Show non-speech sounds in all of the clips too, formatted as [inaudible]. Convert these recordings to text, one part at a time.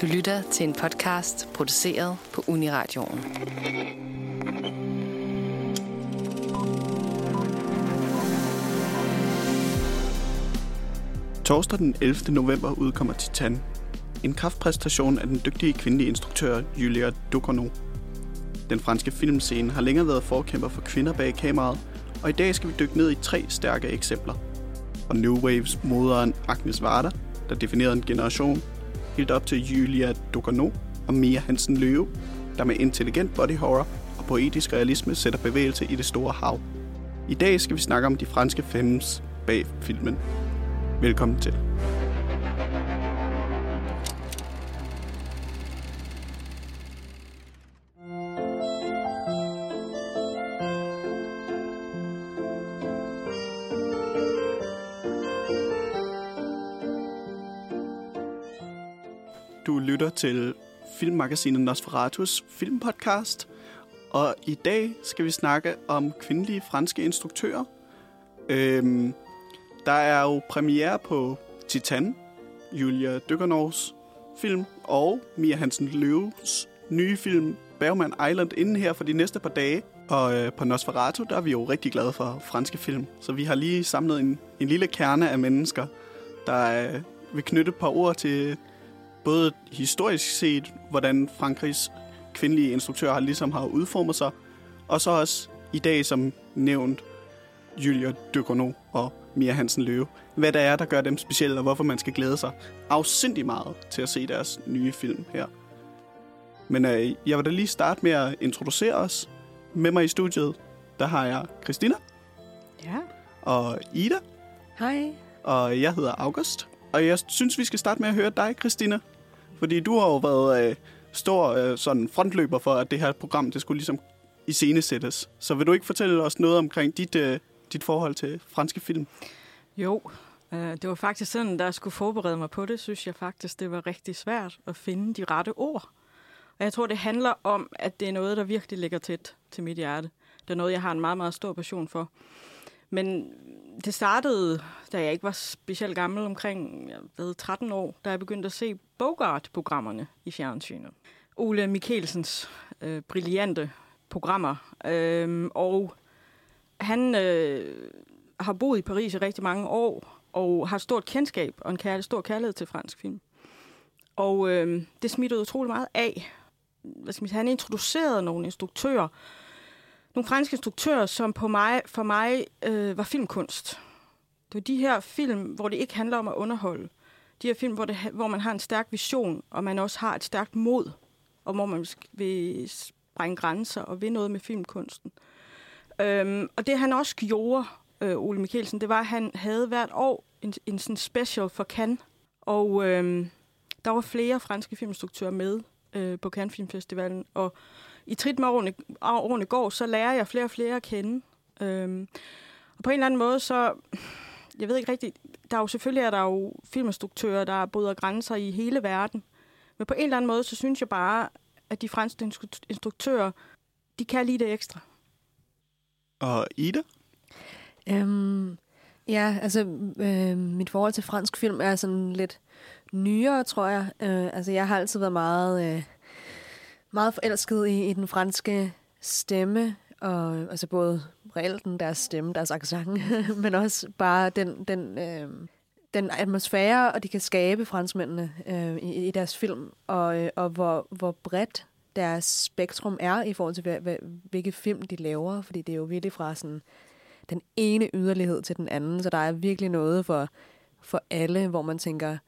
Du lytter til en podcast produceret på Uniradioen. Torsdag den 11. november udkommer Titan. En kraftpræstation af den dygtige kvindelige instruktør Julia Ducournau. Den franske filmscene har længere været forkæmper for kvinder bag kameraet, og i dag skal vi dykke ned i tre stærke eksempler. Og New Waves moderen Agnes Varda, der definerede en generation, helt op til Julia Ducournau og Mia Hansen Løve, der med intelligent body horror og poetisk realisme sætter bevægelse i det store hav. I dag skal vi snakke om de franske femmes bag filmen. Velkommen til. Til filmmagasinet Nosferatus filmpodcast, og i dag skal vi snakke om kvindelige franske instruktører. Øhm, der er jo premiere på Titan, Julia Døggernovs film, og Mia Hansen Løves nye film Bergman Island inden her for de næste par dage. Og øh, på Nosferatu, der er vi jo rigtig glade for franske film. Så vi har lige samlet en, en lille kerne af mennesker, der øh, vil knytte et par ord til både historisk set, hvordan Frankrigs kvindelige instruktører ligesom har udformet sig, og så også i dag som nævnt Julia Ducournau og Mia Hansen Løve. Hvad der er, der gør dem specielle, og hvorfor man skal glæde sig afsindig meget til at se deres nye film her. Men øh, jeg vil da lige starte med at introducere os. Med mig i studiet, der har jeg Christina Ja. og Ida, Hej. og jeg hedder August. Og jeg synes, vi skal starte med at høre dig, Christina. Fordi du har jo været øh, stor øh, sådan frontløber for, at det her program, det skulle ligesom iscenesættes. Så vil du ikke fortælle os noget omkring dit, øh, dit forhold til franske film? Jo, øh, det var faktisk sådan, da jeg skulle forberede mig på det, synes jeg faktisk, det var rigtig svært at finde de rette ord. Og jeg tror, det handler om, at det er noget, der virkelig ligger tæt til mit hjerte. Det er noget, jeg har en meget, meget stor passion for. Men det startede, da jeg ikke var specielt gammel, omkring jeg ved, 13 år, da jeg begyndte at se Bogart-programmerne i fjernsynet. Ole Mikkelsens øh, brillante programmer. Øhm, og han øh, har boet i Paris i rigtig mange år, og har stort kendskab og en kærlig, stor kærlighed til fransk film. Og øh, det smittede utrolig meget af. Hvad skal man sige, han introducerede nogle instruktører, nogle franske instruktører, som på mig, for mig øh, var filmkunst. Det var de her film, hvor det ikke handler om at underholde. De her film, hvor, det, hvor man har en stærk vision, og man også har et stærkt mod, og hvor man vil sprænge grænser og vil noget med filmkunsten. Øhm, og det han også gjorde, øh, Ole Mikkelsen, det var, at han havde hvert år en, en sådan special for Cannes. Og øhm, der var flere franske filminstruktører med øh, på Cannes Filmfestivalen. Og i trit med årene, årene går, så lærer jeg flere og flere at kende. Øhm, og på en eller anden måde, så... Jeg ved ikke rigtigt... Der er jo selvfølgelig er der jo filminstruktører, der bryder grænser i hele verden. Men på en eller anden måde, så synes jeg bare, at de franske instru- instruktører, de kan lige det ekstra. Og Ida? Øhm, ja, altså øh, mit forhold til fransk film er sådan lidt nyere, tror jeg. Øh, altså jeg har altid været meget, øh, meget forelsket i, i den franske stemme, og altså både reelt den deres stemme, deres accent, [laughs] men også bare den, den, øh, den atmosfære, og de kan skabe franskmændene øh, i, i deres film, og, øh, og hvor, hvor bredt deres spektrum er i forhold til, hvad, hvad, hvilke film de laver, fordi det er jo virkelig fra sådan den ene yderlighed til den anden, så der er virkelig noget for, for alle, hvor man tænker,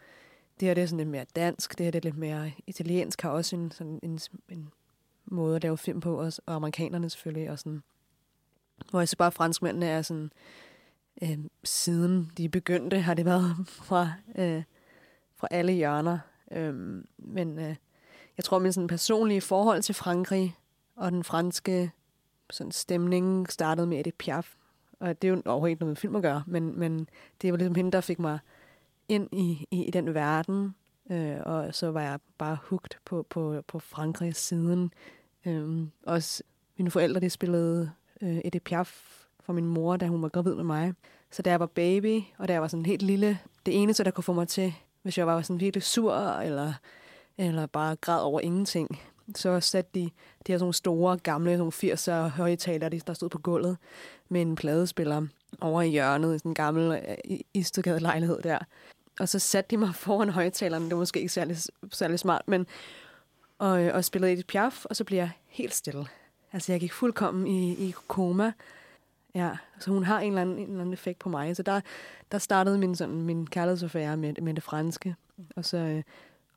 det her det er sådan lidt mere dansk, det her det er lidt mere italiensk, har også en, sådan en, en måde at lave film på, os, og amerikanerne selvfølgelig, og sådan, hvor jeg så bare franskmændene er sådan, øh, siden de begyndte, har det været [laughs] fra, øh, fra alle hjørner. Øh, men øh, jeg tror, min sådan personlige forhold til Frankrig og den franske sådan stemning startede med Edith Piaf. Og det er jo overhovedet ikke noget med film at gøre, men, men det var ligesom hende, der fik mig ind i, i, i den verden. Øh, og så var jeg bare hugt på, på, på Frankrigs siden. Øh, også mine forældre, de spillede øh, Edith Piaf for min mor, da hun var gravid med mig. Så da jeg var baby, og da jeg var sådan helt lille, det eneste, der kunne få mig til, hvis jeg var sådan virkelig sur, eller eller bare græd over ingenting. Så satte de, de her sådan store, gamle sådan 80'er højtaler, der stod på gulvet med en pladespiller over i hjørnet i sådan en gammel øh, Istegade lejlighed der. Og så satte de mig [laughs] foran højtalerne, Det var måske ikke særlig, særlig smart, men og, øh, og spillede et Piaf, og så blev jeg helt stille. Altså, jeg gik fuldkommen i, i koma. Ja, så hun har en eller, anden, en eller anden effekt på mig. Så der, der startede min, sådan, min kærlighedsaffære med, med det franske. Og, så, øh,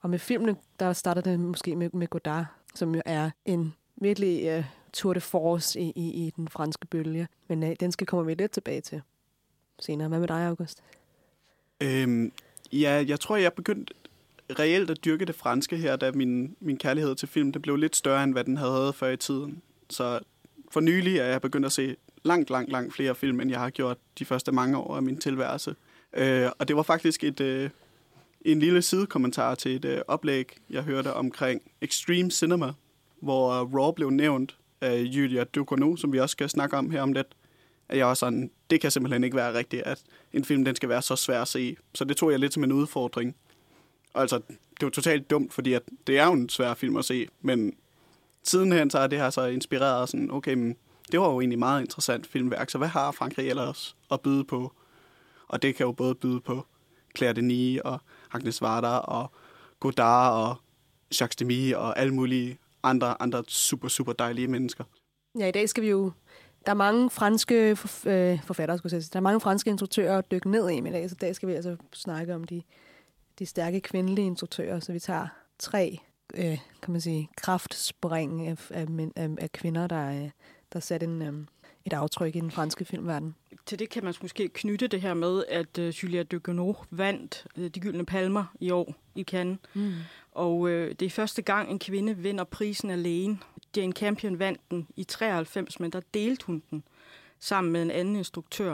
og med filmene, der startede det måske med, med Godard, som jo er en virkelig øh, tour de force i, i, i den franske bølge. Men øh, den skal komme vi lidt tilbage til senere. Hvad med dig, August? Øhm, ja, jeg tror, jeg begyndte reelt at dyrke det franske her, da min, min kærlighed til film det blev lidt større, end hvad den havde før i tiden. Så for nylig er jeg begyndt at se langt, langt, langt flere film, end jeg har gjort de første mange år af min tilværelse. Øh, og det var faktisk et, øh, en lille sidekommentar til et øh, oplæg, jeg hørte omkring Extreme Cinema, hvor øh, Raw blev nævnt af Julia Ducournau, som vi også skal snakke om her om lidt. At jeg var sådan, det kan simpelthen ikke være rigtigt, at en film den skal være så svær at se. Så det tog jeg lidt som en udfordring. Og altså, det var totalt dumt, fordi at det er jo en svær film at se, men sidenhen så er det her så inspireret sådan, okay, men det var jo egentlig meget interessant filmværk, så hvad har Frankrig ellers at byde på? Og det kan jo både byde på Claire Denis og Agnes Varda og Godard og Jacques Demy og alle mulige andre, andre super, super dejlige mennesker. Ja, i dag skal vi jo... Der er mange franske øh, forfattere, skulle jeg sige. Der er mange franske instruktører at dykke ned i i dag, så i dag skal vi altså snakke om de, de stærke kvindelige instruktører. Så vi tager tre, øh, kan man sige, kraftspring af, af, af, af kvinder, der, øh, der satte en, øh, et aftryk i den franske filmverden. Til det kan man måske knytte det her med, at uh, Julia Ducournau vandt uh, de gyldne palmer i år i Cannes. Mm. Og uh, det er første gang, en kvinde vinder prisen alene. Jane Campion vandt den i 93, men der delte hun den sammen med en anden instruktør.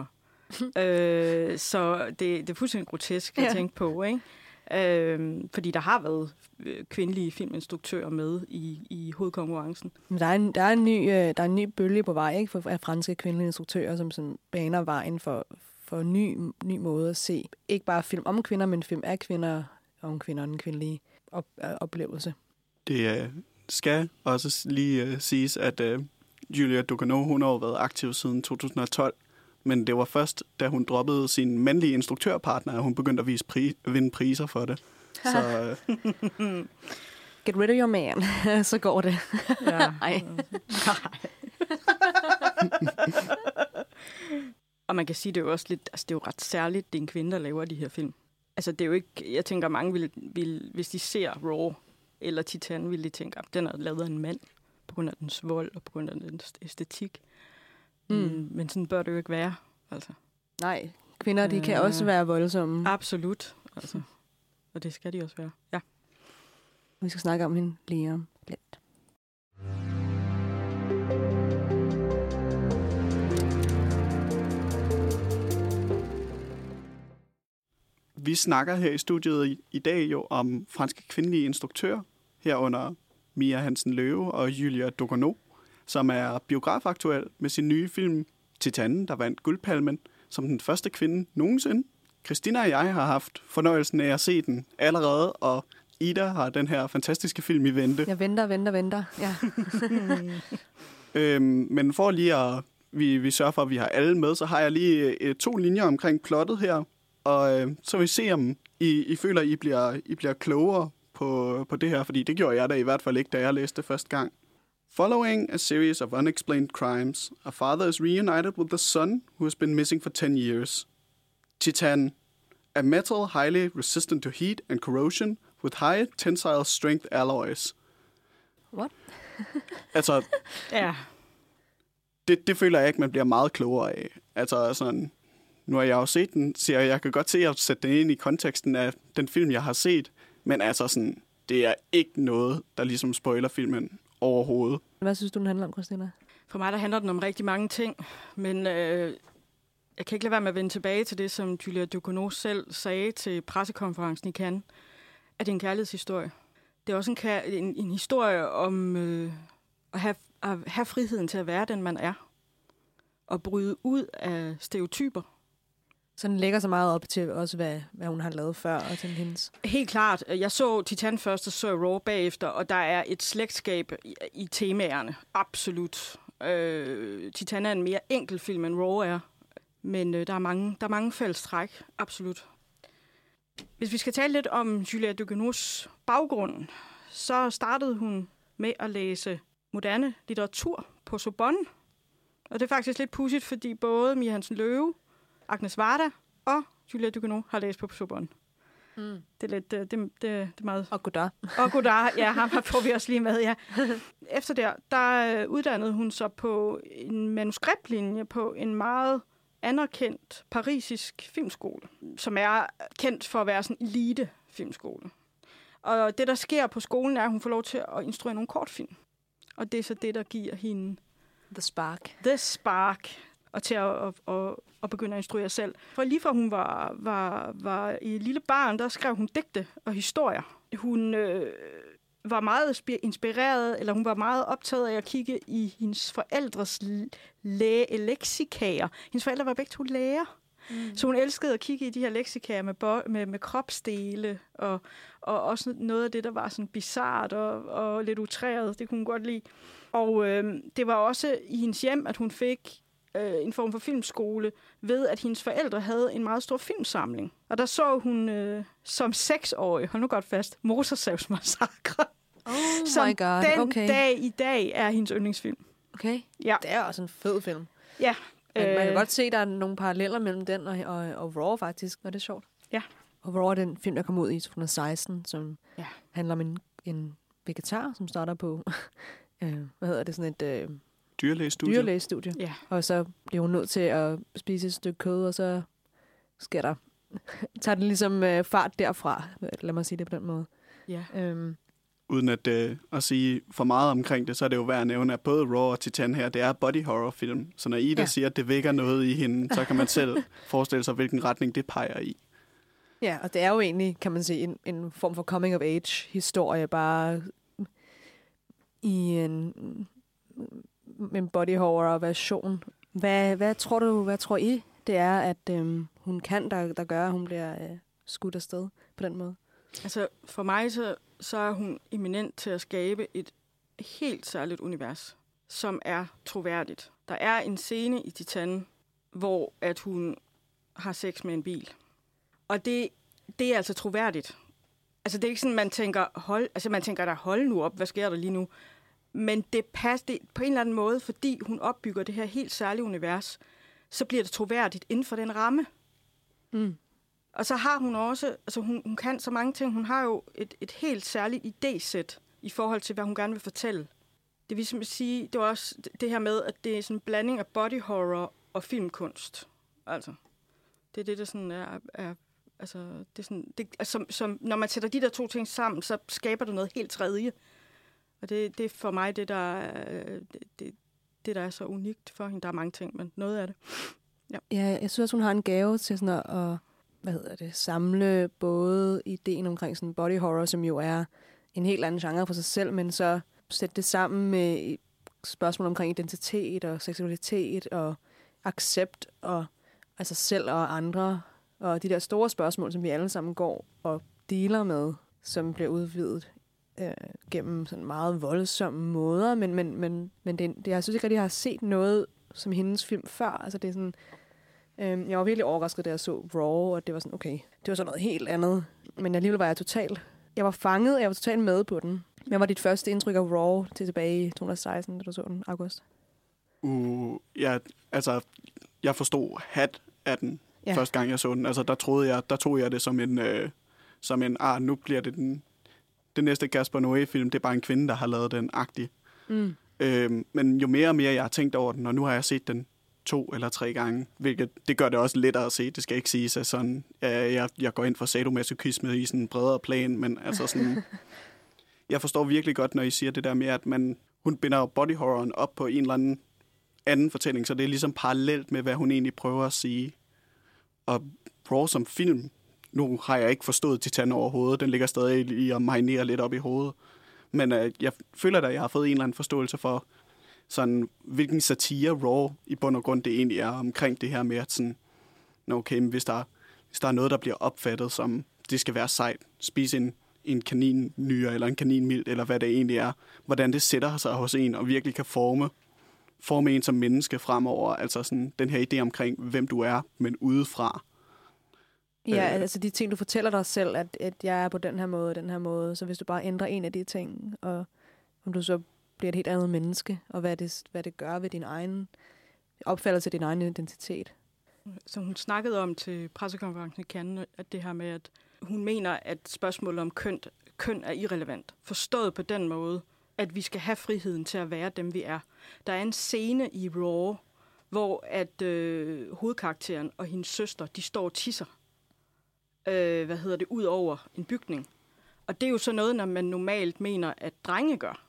uh, [laughs] så det, det er fuldstændig grotesk at ja. tænke på, ikke? Øh, fordi der har været øh, kvindelige filminstruktører med i, i hovedkonkurrencen. Men der er en, der er en, ny, øh, der er en ny bølge på vej ikke, for, af franske kvindelige instruktører, som sådan baner vejen for, for en ny, ny måde at se. Ikke bare film om kvinder, men film af kvinder om kvinder og den kvindelige op, øh, oplevelse. Det øh, skal også lige øh, siges, at øh, Julia Ducournau, hun har været aktiv siden 2012, men det var først, da hun droppede sin mandlige instruktørpartner, at hun begyndte at vise pri- vinde priser for det. Så, uh... [laughs] Get rid of your man, [laughs] så går det. Ja. [laughs] Ej. Og man kan sige, det er jo også lidt, altså det er jo ret særligt, det er en kvinde, der laver de her film. Altså det er jo ikke, jeg tænker mange vil, vil hvis de ser Raw eller Titan, vil de tænke, at den er lavet af en mand, på grund af dens vold og på grund af dens æstetik. Mm. Men, men sådan bør det jo ikke være. Altså. Nej, kvinder de kan øh, også være voldsomme. Absolut. Altså. Og det skal de også være. Ja. Vi skal snakke om hende lige om lidt. Vi snakker her i studiet i, i dag jo om franske kvindelige instruktører, herunder Mia Hansen Løve og Julia Ducournau som er biografaktuel med sin nye film Titanen, der vandt Guldpalmen, som den første kvinde nogensinde. Christina og jeg har haft fornøjelsen af at se den allerede, og Ida har den her fantastiske film i vente. Jeg venter, venter, venter. Ja. [laughs] øhm, men for lige at vi, vi sørger for, at vi har alle med, så har jeg lige øh, to linjer omkring plottet her. Og øh, så vil vi se, om I, I føler, I bliver, I bliver klogere på, på det her, fordi det gjorde jeg da i hvert fald ikke, da jeg læste det første gang. Following a series of unexplained crimes, a father is reunited with the son who has been missing for 10 years. Titan, a metal highly resistant to heat and corrosion with high tensile strength alloys. What? [laughs] altså, ja. Det, det føler jeg ikke, man bliver meget klogere af. Altså sådan, nu har jeg jo set den, så jeg kan godt se at sætte den ind i konteksten af den film, jeg har set. Men altså sådan, det er ikke noget, der ligesom spoiler filmen overhovedet. Hvad synes du, den handler om, Christina? For mig der handler den om rigtig mange ting, men øh, jeg kan ikke lade være med at vende tilbage til det, som Julia Ducournau selv sagde til pressekonferencen i Cannes, at det er en kærlighedshistorie. Det er også en, en, en historie om øh, at, have, at have friheden til at være den, man er, og bryde ud af stereotyper sådan lægger så meget op til også, hvad, hvad hun har lavet før, og til hendes. Helt klart. Jeg så Titan først, og så jeg Raw bagefter, og der er et slægtskab i, i temaerne. Absolut. Øh, Titan er en mere enkel film, end Raw er. Men øh, der, er mange, der er mange fælles træk. Absolut. Hvis vi skal tale lidt om Julia Ducournau's baggrund, så startede hun med at læse moderne litteratur på Sorbonne. Og det er faktisk lidt pudsigt, fordi både Mia Hansen Løve, Agnes Varda og Julia Ducournau har læst på Sorbonne. Mm. Det er lidt, øh, det, det, det er meget... Og goddag. Og Godard, ja, ham [laughs] får vi også lige med, ja. Efter der, der øh, uddannede hun sig på en manuskriptlinje på en meget anerkendt parisisk filmskole, som er kendt for at være sådan en elite filmskole. Og det, der sker på skolen, er, at hun får lov til at instruere nogle kortfilm. Og det er så det, der giver hende The Spark. The Spark og til at, at, at, at begynde at instruere selv. For lige fra hun var, var, var i lille barn, der skrev hun digte og historier. Hun øh, var meget spi- inspireret, eller hun var meget optaget af at kigge i hendes forældres l- læge-leksikager. Hendes forældre var begge to læger. Mm. Så hun elskede at kigge i de her leksikager med, bo- med, med kropsdele, og, og også noget af det, der var sådan bizart og, og lidt utræret. Det kunne hun godt lide. Og øh, det var også i hendes hjem, at hun fik øh, en form for filmskole, ved at hendes forældre havde en meget stor filmsamling. Og der så hun øh, som seksårig, hold nu godt fast, Motorsavs Massacre, Oh [laughs] som my god, den okay. dag i dag er hendes yndlingsfilm. Okay. Ja. Det er også en fed film. Ja. Men man kan Øh, godt se, at der er nogle paralleller mellem den og, og, og Raw faktisk, og det er sjovt. Ja. Og Raw er den film, der kom ud i 2016, som Ja. handler om en, en vegetar, som starter på, [laughs] øh, hvad hedder det, sådan et øh, Dyrlægestudie. dyrlægestudie. Ja. Og så bliver hun nødt til at spise et stykke kød, og så sker der, [laughs] tager det ligesom øh, fart derfra, lad mig sige det på den måde. ja. Øhm, Uden at, øh, at sige for meget omkring det, så er det jo værd at nævne, at både Raw og Titan her, det er body horror film. Så når Ida Ja. ja. siger, at det vækker noget i hende, så kan man selv [laughs] forestille sig, hvilken retning det peger i. Ja, og det er jo egentlig, kan man sige, en, en form for coming of age historie, bare i en, en body horror version. Hvad, hvad tror du, hvad tror I, det er, at øhm, hun kan, der, der gør, at hun bliver øh, skudt afsted på den måde? Altså, for mig så, så er hun eminent til at skabe et helt særligt univers, som er troværdigt. Der er en scene i Titan, hvor at hun har sex med en bil. Og det, det er altså troværdigt. Altså, det er ikke sådan, man tænker, hold, altså, man tænker, der hold nu op, hvad sker der lige nu? Men det passer det, på en eller anden måde, fordi hun opbygger det her helt særlige univers, så bliver det troværdigt inden for den ramme. Mm. Og så har hun også, altså hun, hun kan så mange ting. Hun har jo et, et helt særligt idésæt i forhold til, hvad hun gerne vil fortælle. Det vil simpelthen sige, det var også det her med, at det er sådan en blanding af body horror og filmkunst. Altså, det er det, der sådan er, er altså, det er sådan, det, altså, som, som, når man sætter de der to ting sammen, så skaber det noget helt tredje. Og det, det er for mig det, der, øh, det, det, der er så unikt for hende. Der er mange ting, men noget af det. Ja, ja jeg synes også, hun har en gave til sådan at, at hvad hedder det, samle både ideen omkring sådan body horror, som jo er en helt anden genre for sig selv, men så sætte det sammen med et spørgsmål omkring identitet og seksualitet og accept og altså selv og andre og de der store spørgsmål, som vi alle sammen går og deler med, som bliver udvidet øh, gennem sådan meget voldsomme måder, men, men, men, men det, det, jeg synes ikke rigtig, jeg har set noget som hendes film før. Altså det er sådan, øh, jeg var virkelig overrasket, da jeg så Raw, og det var sådan, okay, det var så noget helt andet. Men alligevel var jeg totalt, jeg var fanget, og jeg var totalt med på den. Hvad var dit første indtryk af Raw til tilbage i 2016, da du så den, August? Uh, ja, altså, jeg forstod hat af den, ja. første gang jeg så den. Altså, der troede jeg, der tog jeg det som en, øh, som en, ah, nu bliver det den, det næste Gaspar Noé-film, det er bare en kvinde, der har lavet den agtig. Mm. Øhm, men jo mere og mere jeg har tænkt over den, og nu har jeg set den to eller tre gange, hvilket det gør det også lettere at se. Det skal ikke siges, at sådan, jeg, jeg går ind for sadomasochisme i sådan en bredere plan, men altså sådan, [laughs] jeg forstår virkelig godt, når I siger det der med, at man, hun binder body horroren op på en eller anden anden fortælling, så det er ligesom parallelt med, hvad hun egentlig prøver at sige. Og Raw som film, nu har jeg ikke forstået Titan overhovedet, den ligger stadig i at marinere lidt op i hovedet. Men øh, jeg føler da, at jeg har fået en eller anden forståelse for, sådan, hvilken satire Raw i bund og grund det egentlig er omkring det her med, at sådan, okay, men hvis der, hvis der er noget, der bliver opfattet som, det skal være sejt, spise en, en kaninnyre eller en kaninmild, eller hvad det egentlig er, hvordan det sætter sig hos en og virkelig kan forme, forme en som menneske fremover. Altså sådan den her idé omkring, hvem du er, men udefra. Ja, Øh. altså de ting, du fortæller dig selv, at, at jeg er på den her måde, den her måde. Så hvis du bare ændrer en af de ting, og om du så bliver et helt andet menneske, og hvad det, hvad det gør ved din egen opfattelse af din egen identitet. som hun snakkede om til pressekonferencen i Cannes, at det her med, at hun mener, at spørgsmålet om køn, køn er irrelevant. Forstået på den måde, at vi skal have friheden til at være dem, vi er. Der er en scene i Raw, hvor at øh, hovedkarakteren og hendes søster, de står og tisser. Øh, hvad hedder det? Ud over en bygning. Og det er jo så noget, når man normalt mener, at drenge gør.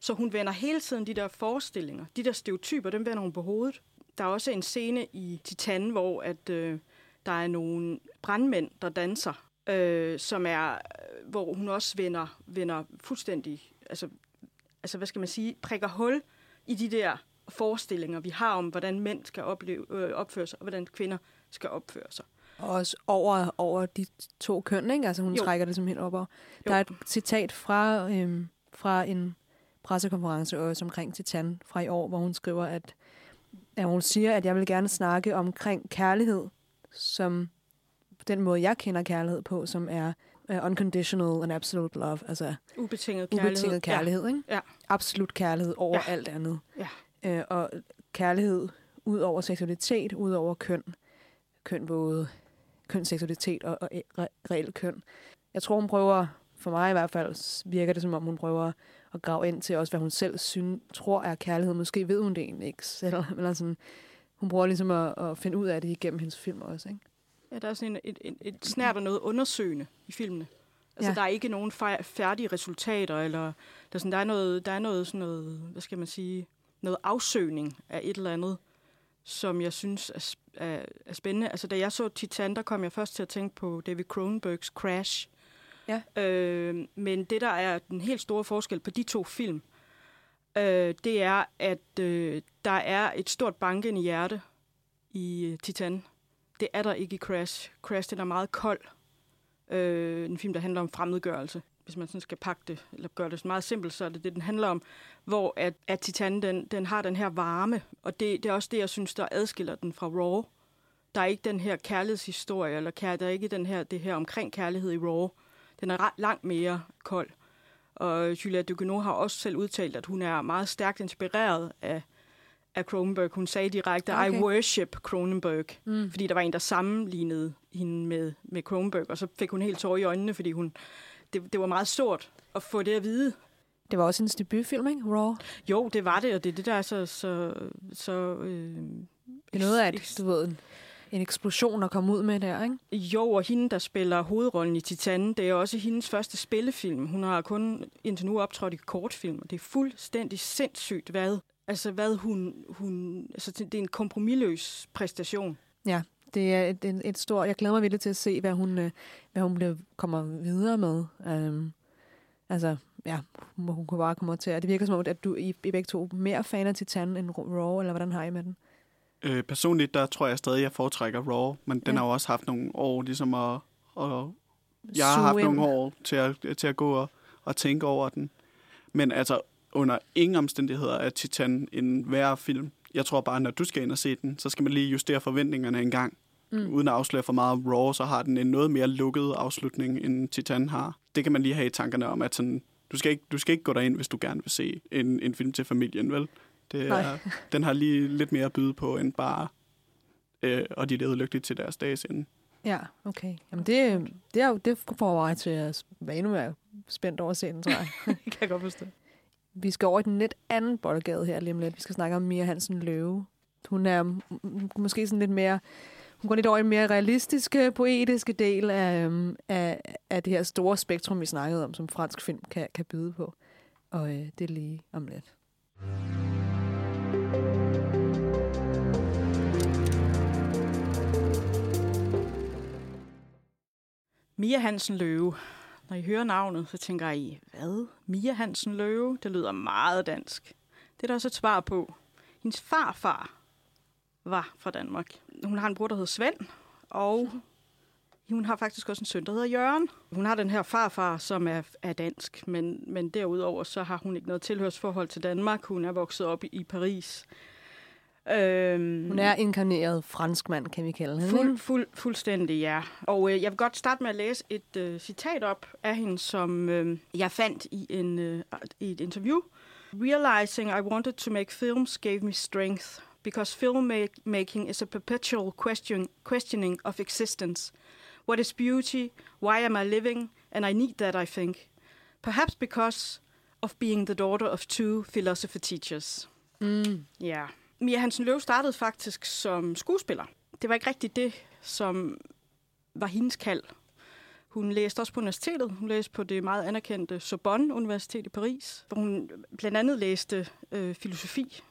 Så hun vender hele tiden de der forestillinger, de der stereotyper, dem vender hun på hovedet. Der er også en scene i Titan, hvor at, øh, der er nogle brandmænd, der danser, øh, som er, øh, hvor hun også vender, vender fuldstændig, altså, altså hvad skal man sige, prikker hul i de der forestillinger, vi har om, hvordan mænd skal opleve, øh, opføre sig, og hvordan kvinder skal opføre sig. Og også over, over de to køn, ikke? Altså hun Jo. trækker det simpelthen op over. Jo. Der er et citat fra, øhm, fra en pressekonference også omkring Titan fra i år, hvor hun skriver, at, at hun siger, at jeg vil gerne snakke omkring kærlighed, som den måde, jeg kender kærlighed på, som er uh, unconditional and absolute love, altså Ubetinget kærlighed. ubetinget kærlighed, ikke? Ja. Absolut kærlighed over Ja. ja. alt andet. Ja. Øh, og kærlighed ud over seksualitet, ud over køn, køn både køn, seksualitet og, og re- reelt køn. Jeg tror, hun prøver, for mig i hvert fald, virker det som om, hun prøver at grave ind til også, hvad hun selv synes, tror er kærlighed. Måske ved hun det egentlig ikke selv. [laughs] Eller sådan, hun prøver ligesom at, at finde ud af det igennem hendes film også. Ikke? Ja, der er sådan en, et, et, et snært af noget undersøgende i filmene. Altså, ja. Der er ikke nogen færdige resultater, eller der er, sådan, der, er noget, der er noget, sådan noget, hvad skal man sige, noget afsøgning af et eller andet, som jeg synes er, er, er spændende. Altså, da jeg så Titan, der kom jeg først til at tænke på David Cronenbergs Crash. Ja. Øh, men det, der er den helt store forskel på de to film, øh, det er, at øh, der er et stort bankende hjerte i øh, Titan. Det er der ikke i Crash. Crash, den er meget kold. Øh, en film, der handler om fremmedgørelse. Hvis man sådan skal pakke det, eller gøre det meget simpelt, så er det det, den handler om. Hvor at, at Titan, den, den har den her varme, og det, det er også det, jeg synes, der adskiller den fra Raw. Der er ikke den her kærlighedshistorie, eller kær, der er ikke den her, det her omkring kærlighed i Raw. Den er ret, langt mere kold. Og Julia Ducournau har også selv udtalt, at hun er meget stærkt inspireret af, af Cronenberg. Hun sagde direkte, okay. I worship Cronenberg. Mm. Fordi der var en, der sammenlignede hende med, med Cronenberg, og så fik hun helt tår i øjnene, fordi hun, det, det var meget stort at få det at vide. Det var også hendes debutfilm, ikke? Raw. Jo, det var det, og det er det, der er så... så, så øh, Det er noget af, et, du ved, en, en eksplosion at komme ud med der, ikke? Jo, og hende, der spiller hovedrollen i Titan, det er også hendes første spillefilm. Hun har kun indtil nu optrådt i kortfilm, og det er fuldstændig sindssygt, hvad, altså, hvad hun, hun... Altså, det er en kompromilløs præstation. Ja, det er et, et, et stort... Jeg glæder mig virkelig til at se, hvad hun, øh, hvad hun bliver, kommer videre med. Um, altså, ja, hun, kunne bare komme til... at Det virker som om, at du I, I begge to er mere fan af Titan end Raw, eller hvordan har I med den? Øh, personligt, der tror jeg stadig, jeg foretrækker Raw, men den Ja. har jo også haft nogle år ligesom at... at jeg har haft nogle år til at, til at gå og, og tænke over den. Men altså, under ingen omstændigheder er Titan en værre film. Jeg tror bare, når du skal ind og se den, så skal man lige justere forventningerne en gang. Mm. Uden at afsløre for meget Raw, så har den en noget mere lukket afslutning, end Titan har. Det kan man lige have i tankerne om, at sådan, du, skal ikke, du skal ikke gå derind, hvis du gerne vil se en, en film til familien, vel? Det Nej. er, [laughs] den har lige lidt mere at byde på, end bare, øh, og de levede lykkeligt til deres dages ende. Ja, okay. Jamen det, det, er, jo- det får mig til at være endnu mere spændt over den, tror jeg. [laughs] Kan jeg godt forstå. Vi skal over i den lidt anden boldgade her lige om lidt. Vi skal snakke om Mia Hansen Løve. Hun er måske sådan lidt mere... Hun går lidt over i en mere realistiske, poetiske del af, øhm, af, af det her store spektrum, vi snakkede om, som fransk film kan, kan byde på. Og øh, det er lige om lidt. Mia Hansen Løve. Når I hører navnet, så tænker I, hvad? Mia Hansen Løve? Det lyder meget dansk. Det er der også et svar på. Hendes farfar var fra Danmark. Hun har en bror, der hedder Svend, og hun har faktisk også en søn, der hedder Jørgen. Hun har den her farfar, som er, er dansk, men, men derudover så har hun ikke noget tilhørsforhold til Danmark. Hun er vokset op i, i Paris. Øhm, Hun er inkarneret franskmand, kan vi kalde hende. Fuld, fuld, fuldstændig, ja. Og øh, jeg vil godt starte med at læse et øh, citat op af hende, som øh, jeg fandt i, en, øh, i et interview. Realizing I wanted to make films gave me strength, because filmmaking is a perpetual question, questioning of existence. What is beauty? Why am I living? And I need that, I think. Perhaps because of being the daughter of two philosophy teachers. Mm. Ja. Mia Hansen Løv startede faktisk som skuespiller. Det var ikke rigtigt det, som var hendes kald. Hun læste også på universitetet. Hun læste på det meget anerkendte Sorbonne Universitet i Paris, hvor hun blandt andet læste øh, filosofi.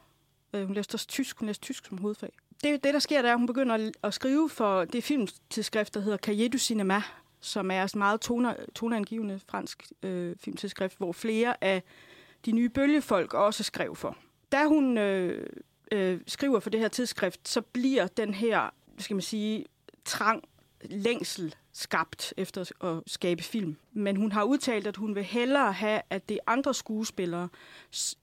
Øh, hun læste også tysk. Hun læste tysk som hovedfag. Det, det der sker, det er, at hun begynder at, at skrive for det filmtidsskrift, der hedder Cahiers du Cinéma, som er et meget toner, toneangivende fransk øh, filmtidsskrift, hvor flere af de nye bølgefolk også skrev for. Da hun øh, øh, skriver for det her tidsskrift, så bliver den her, hvad skal man sige, trang, længsel skabt efter at skabe film. Men hun har udtalt, at hun vil hellere have, at det er andre skuespillere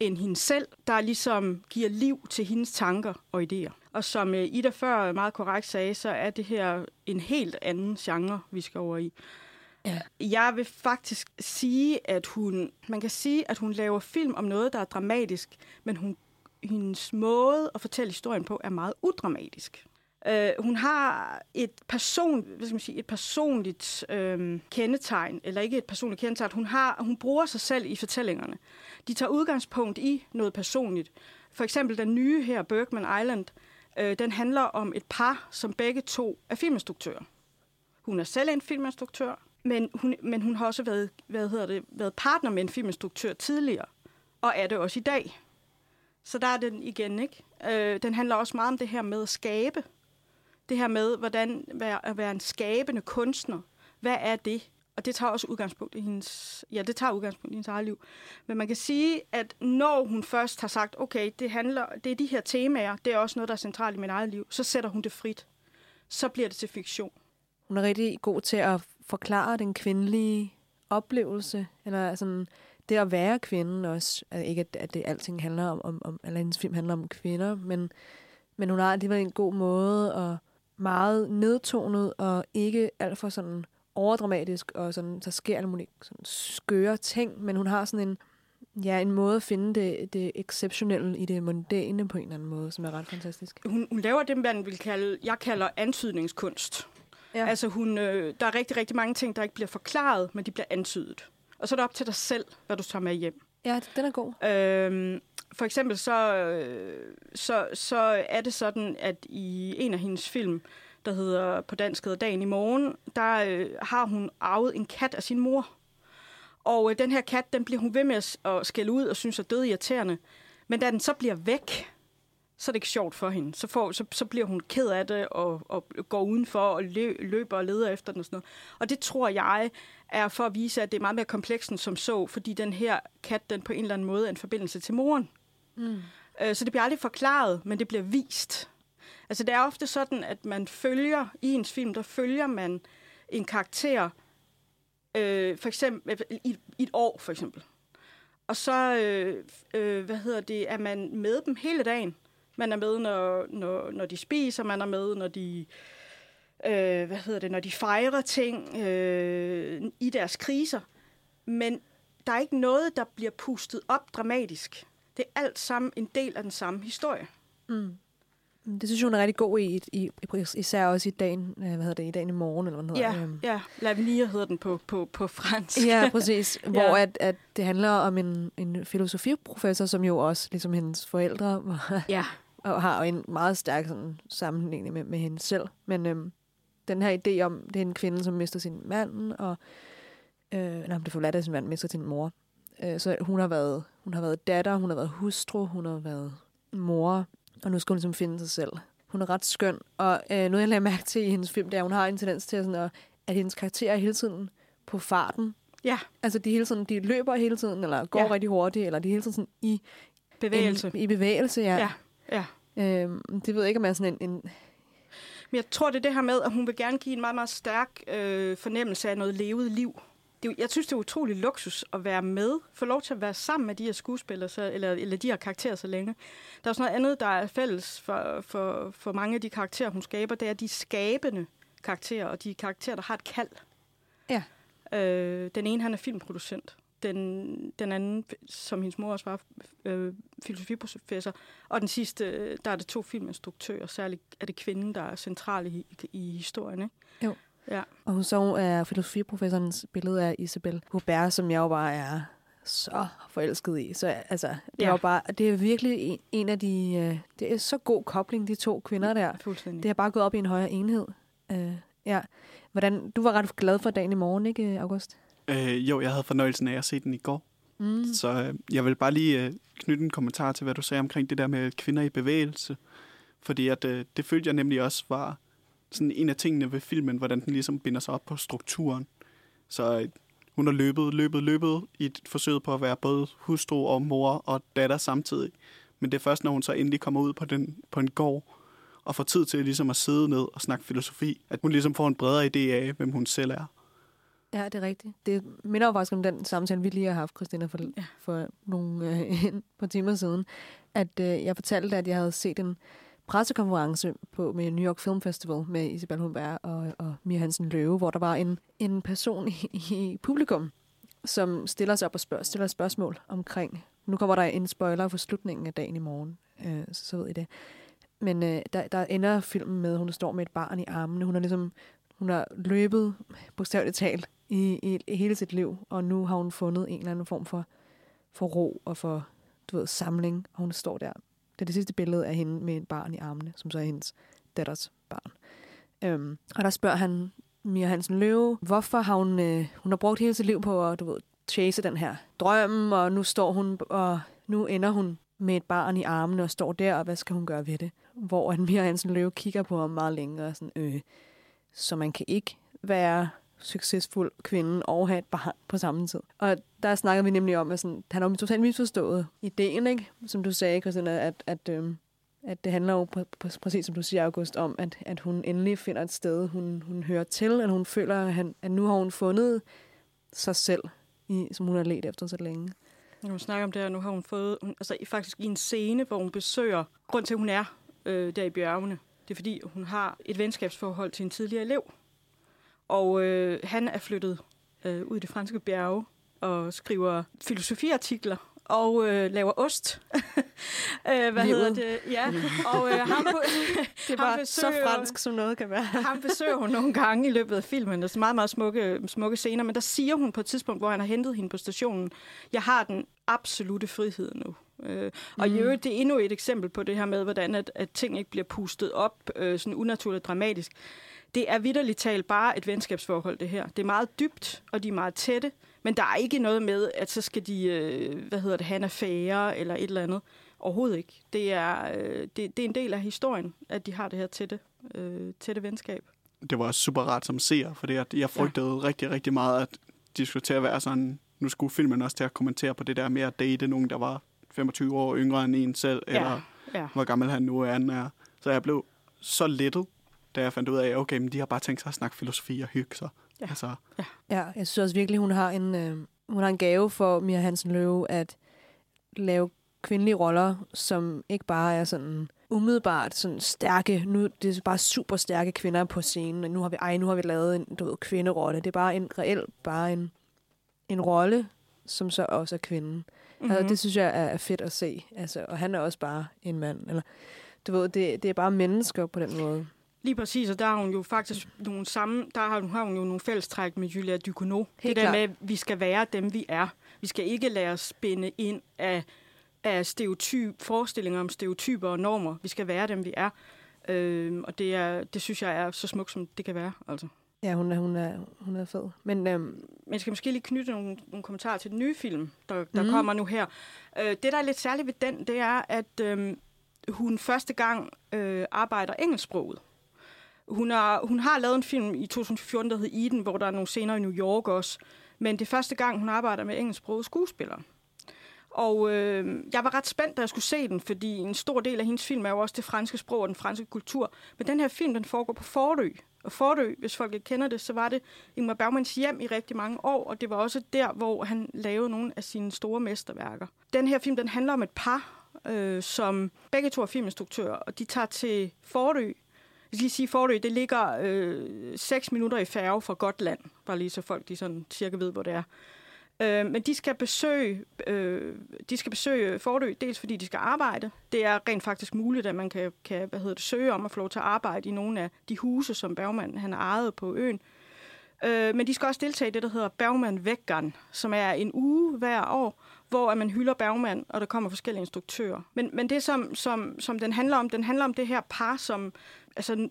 end hende selv, der ligesom giver liv til hendes tanker og idéer. Og som øh, Ida før meget korrekt sagde, så er det her en helt anden genre, vi skal over i. Ja. Jeg vil faktisk sige, at hun, man kan sige, at hun laver film om noget, der er dramatisk, men hun, hendes måde at fortælle historien på er meget udramatisk. Øh, hun har et, person, hvad skal man sige, et personligt øh, kendetegn, eller ikke et personligt kendetegn, hun, har, hun bruger sig selv i fortællingerne. De tager udgangspunkt i noget personligt. For eksempel den nye her, Bergman Island, øh, den handler om et par, som begge to er filminstruktører. Hun er selv en filminstruktør, men hun, men hun har også været, hvad hedder det, været partner med en filminstruktør tidligere, og er det også i dag. Så der er den igen, ikke? Øh, den handler også meget om det her med at skabe. Det her med, hvordan være, at være en skabende kunstner. Hvad er det? Og det tager også udgangspunkt i hendes, ja, det tager udgangspunkt i hendes eget liv. Men man kan sige, at når hun først har sagt, okay, det, handler, det er de her temaer, det er også noget, der er centralt i mit eget liv, så sætter hun det frit. Så bliver det til fiktion. Hun er rigtig god til at forklare den kvindelige oplevelse, eller sådan det at være kvinden også. Altså ikke, at, at det alting handler om, om, om, eller hendes film handler om kvinder, men, men hun har alligevel en god måde, at meget nedtonet, og ikke alt for sådan overdramatisk, og sådan, så sker alle mulige sådan skøre ting, men hun har sådan en, ja, en måde at finde det, det exceptionelle i det mondæne på en eller anden måde, som er ret fantastisk. Hun, hun laver det, man vil kalde, jeg kalder antydningskunst. Ja. Altså hun, øh, der er rigtig, rigtig mange ting, der ikke bliver forklaret, men de bliver antydet. Og så er det op til dig selv, hvad du tager med hjem. Ja, den er god. Øhm, for eksempel så, øh, så, så er det sådan, at i en af hendes film, der hedder på dansk hedder Dagen i morgen, der øh, har hun arvet en kat af sin mor. Og øh, den her kat, den bliver hun ved med at, at skælde ud og synes er død irriterende. Men da den så bliver væk, så er det ikke sjovt for hende. Så, får, så, så bliver hun ked af det og, og går udenfor og lø, løber og leder efter den og sådan noget. Og det tror jeg er for at vise, at det er meget mere komplekst end som så, fordi den her kat, den på en eller anden måde er en forbindelse til moren. Mm. Øh, Så det bliver aldrig forklaret, men det bliver vist. Altså det er ofte sådan, at man følger, i ens film, der følger man en karakter, øh, for eksempel øh, i, i et år for eksempel. Og så, øh, øh, hvad hedder det, er man med dem hele dagen. Man er med, når, når, når de spiser, man er med, når de, øh, hvad hedder det, når de fejrer ting øh, i deres kriser. Men der er ikke noget, der bliver pustet op dramatisk. Det er alt sammen en del af den samme historie. Mm. Det synes jeg, hun er rigtig god i, i, i især også i dagen, øh, hvad hedder det, i dagen i morgen, eller hvad hedder. Ja, Øhm. ja. Lavinia hedder den på, på, på fransk. Ja, præcis. [laughs] Hvor at, at det handler om en, en filosofiprofessor, som jo også, ligesom hendes forældre, var- ja. og har en meget stærk sådan, sammenligning med, med hende selv. Men øhm, den her idé om, det er en kvinde, som mister sin mand, og øh, nej, det forladt af sin mand, mister sin mor. Øh, så hun har, været, hun har været datter, hun har været hustru, hun har været mor, og nu skal hun ligesom finde sig selv. Hun er ret skøn, og øh, noget jeg lagde mærke til i hendes film, det er, at hun har en tendens til sådan at, at hendes karakterer er hele tiden på farten. Ja, Altså de hele tiden, de løber hele tiden, eller går ja. Rigtig hurtigt, eller de er hele tiden sådan i bevægelse. En, I bevægelse, ja. Ja, ja. Øhm, det ved jeg ikke, om er sådan en, en Men jeg tror, det er det her med, at hun vil gerne give en meget, meget stærk øh, fornemmelse af noget levet liv. Det, jeg synes, det er utrolig luksus at være med, få lov til at være sammen med de her skuespillere, så, eller, eller de her karakterer så længe. Der er også noget andet, der er fælles for, for, for mange af de karakterer, hun skaber, det er de skabende karakterer, og de karakterer, der har et kald. Ja. Øh, den ene, han er filmproducent. Den, den anden, som hendes mor også var, øh, filosofiprofessor. Og den sidste, øh, der er det to filminstruktører. Særligt er det kvinden, der er central i, i historien. Ikke? Jo. Ja. Og hun så er filosofiprofessorens billede af Isabel Hubert, som jeg jo bare er så forelsket i. Så altså, det Ja. var bare, det er virkelig en, en af de, øh, det er så god kobling, de to kvinder der. Fuldstændig. Det har bare gået op i en højere enhed. Øh, ja. Hvordan, du var ret glad for dagen i morgen, ikke, August? Øh, jo, jeg havde fornøjelsen af at se den i går. Mm. Så øh, jeg vil bare lige øh, knytte en kommentar til, hvad du sagde omkring det der med kvinder i bevægelse. Fordi at, øh, det følte jeg nemlig også var sådan en af tingene ved filmen, hvordan den ligesom binder sig op på strukturen. Så øh, hun har løbet, løbet, løbet i et forsøg på at være både hustru og mor og datter samtidig. Men det er først, når hun så endelig kommer ud på, den, på en gård og får tid til ligesom at sidde ned og snakke filosofi, at hun ligesom får en bredere idé af, hvem hun selv er. Ja, det er rigtigt. Det minder jo faktisk om den samtale, vi lige har haft, Christina, for, Ja. for nogle øh, [laughs] par timer siden. At øh, jeg fortalte, at jeg havde set en pressekonference på med New York Film Festival med Isabel Humberg og, og Mia Hansen Løve, hvor der var en, en person i, i publikum, som stiller sig op og spørger, stiller spørgsmål omkring... Nu kommer der en spoiler for slutningen af dagen i morgen, øh, så, så ved I det. Men øh, der, der ender filmen med, at hun står med et barn i armene. Hun har ligesom hun har løbet, bogstaveligt talt, i, i, i hele sit liv, og nu har hun fundet en eller anden form for, for ro og for du ved, samling, og hun står der. Det er det sidste billede af hende med et barn i armene, som så er hendes datters barn. Øhm, og der spørger han Mia Hansen Løve, hvorfor har hun, øh, hun har brugt hele sit liv på at du ved, chase den her drøm, og nu står hun, og nu ender hun med et barn i armene og står der, og hvad skal hun gøre ved det? Hvor Mia Hansen Løve kigger på ham meget længere og sådan, øh, så man kan ikke være succesfuld kvinde og have et barn på samme tid. Og der snakkede vi nemlig om, at sådan, han har jo totalt misforstået ideen, ikke? Som du sagde, Christina, at, at, øh, at det handler jo pr- pr- præcis som du siger, August, om, at, at hun endelig finder et sted, hun, hun hører til, at hun føler, at, han, at nu har hun fundet sig selv, i, som hun har let efter så længe. Når hun snakker om det her, nu har hun fået, hun, altså faktisk i en scene, hvor hun besøger, grund til, at hun er øh, der i bjergene, det er fordi, hun har et venskabsforhold til en tidligere elev. Og øh, han er flyttet øh, ud i det franske bjerge og skriver filosofiartikler og øh, laver ost. [laughs] øh, hvad Livet. hedder det? Ja, og øh, ham, [laughs] Det er bare så fransk, som noget kan være. ham besøger hun nogle gange i løbet af filmen. Der er meget, meget smukke, smukke scener, men der siger hun på et tidspunkt, hvor han har hentet hende på stationen, jeg har den absolute frihed nu. Øh, og mm. i øvrigt, det er endnu et eksempel på det her med, hvordan at, at ting ikke bliver pustet op øh, sådan unaturligt dramatisk. Det er vidderligt talt bare et venskabsforhold, det her. Det er meget dybt, og de er meget tætte, men der er ikke noget med, at så skal de, øh, hvad hedder det, have en affære eller et eller andet. Overhovedet ikke. Det er, øh, det, det er en del af historien, at de har det her tætte, øh, tætte venskab. det var også super rart som seer, fordi at jeg frygtede ja. rigtig, rigtig meget, at de skulle til at være sådan, nu skulle filmen også til at kommentere på det der med at date nogen, der var 25 år yngre end en selv, ja. eller ja. hvor gammel han nu er. er. Så jeg blev så lettet, da jeg fandt ud af, okay, men de har bare tænkt sig at snakke filosofi og hygge sig. Ja. Altså, Ja, jeg synes også virkelig, hun har en, øh, hun har en gave for Mia Hansen Løve at lave kvindelige roller, som ikke bare er sådan umiddelbart sådan stærke, nu det er bare super stærke kvinder på scenen, og nu har vi, ej, nu har vi lavet en du ved, kvinderolle. Det er bare en reel, bare en, en rolle, som så også er kvinden. Mm-hmm. Altså, det synes jeg er, er fedt at se. Altså, og han er også bare en mand. Eller, du ved, det, det er bare mennesker på den måde. Lige præcis, og der har hun jo faktisk nogle samme, der har hun, har hun jo nogle fællestræk med Julia Ducournau. Helt det der klart. med, at vi skal være dem, vi er. Vi skal ikke lade os spænde ind af, af stereotyp, forestillinger om stereotyper og normer. Vi skal være dem, vi er. Øhm, og det, er, det synes jeg er så smukt, som det kan være. Altså. Ja, hun er, hun er, hun er fed. Men øhm, jeg skal måske lige knytte nogle, nogle kommentarer til den nye film, der, der mm. kommer nu her. Øh, det, der er lidt særligt ved den, det er, at øh, hun første gang øh, arbejder engelsksproget. Hun har, hun har lavet en film i 2014, der hedder Eden, hvor der er nogle scener i New York også. Men det er første gang, hun arbejder med engelsksprogede skuespillere. Og øh, jeg var ret spændt, da jeg skulle se den, fordi en stor del af hendes film er jo også det franske sprog og den franske kultur. Men den her film, den foregår på Fordø. Og Fordø, hvis folk ikke kender det, så var det Ingmar Bergmans hjem i rigtig mange år, og det var også der, hvor han lavede nogle af sine store mesterværker. Den her film, den handler om et par, øh, som begge to er filminstruktører, og de tager til Fordø. Jeg skal sige, Fordø, det ligger øh, 6 minutter i færge fra Gotland, bare lige så folk de sådan cirka ved, hvor det er. Øh, men de skal besøge, øh, de skal besøge Fordø, dels fordi de skal arbejde. Det er rent faktisk muligt, at man kan, kan hvad hedder det, søge om at få lov til at arbejde i nogle af de huse, som Bergman han ejede på øen. Øh, men de skal også deltage i det, der hedder Bergman Vækkeren, som er en uge hver år, hvor at man hylder Bergman, og der kommer forskellige instruktører. Men, men det, som, som, som den handler om, den handler om det her par, som altså,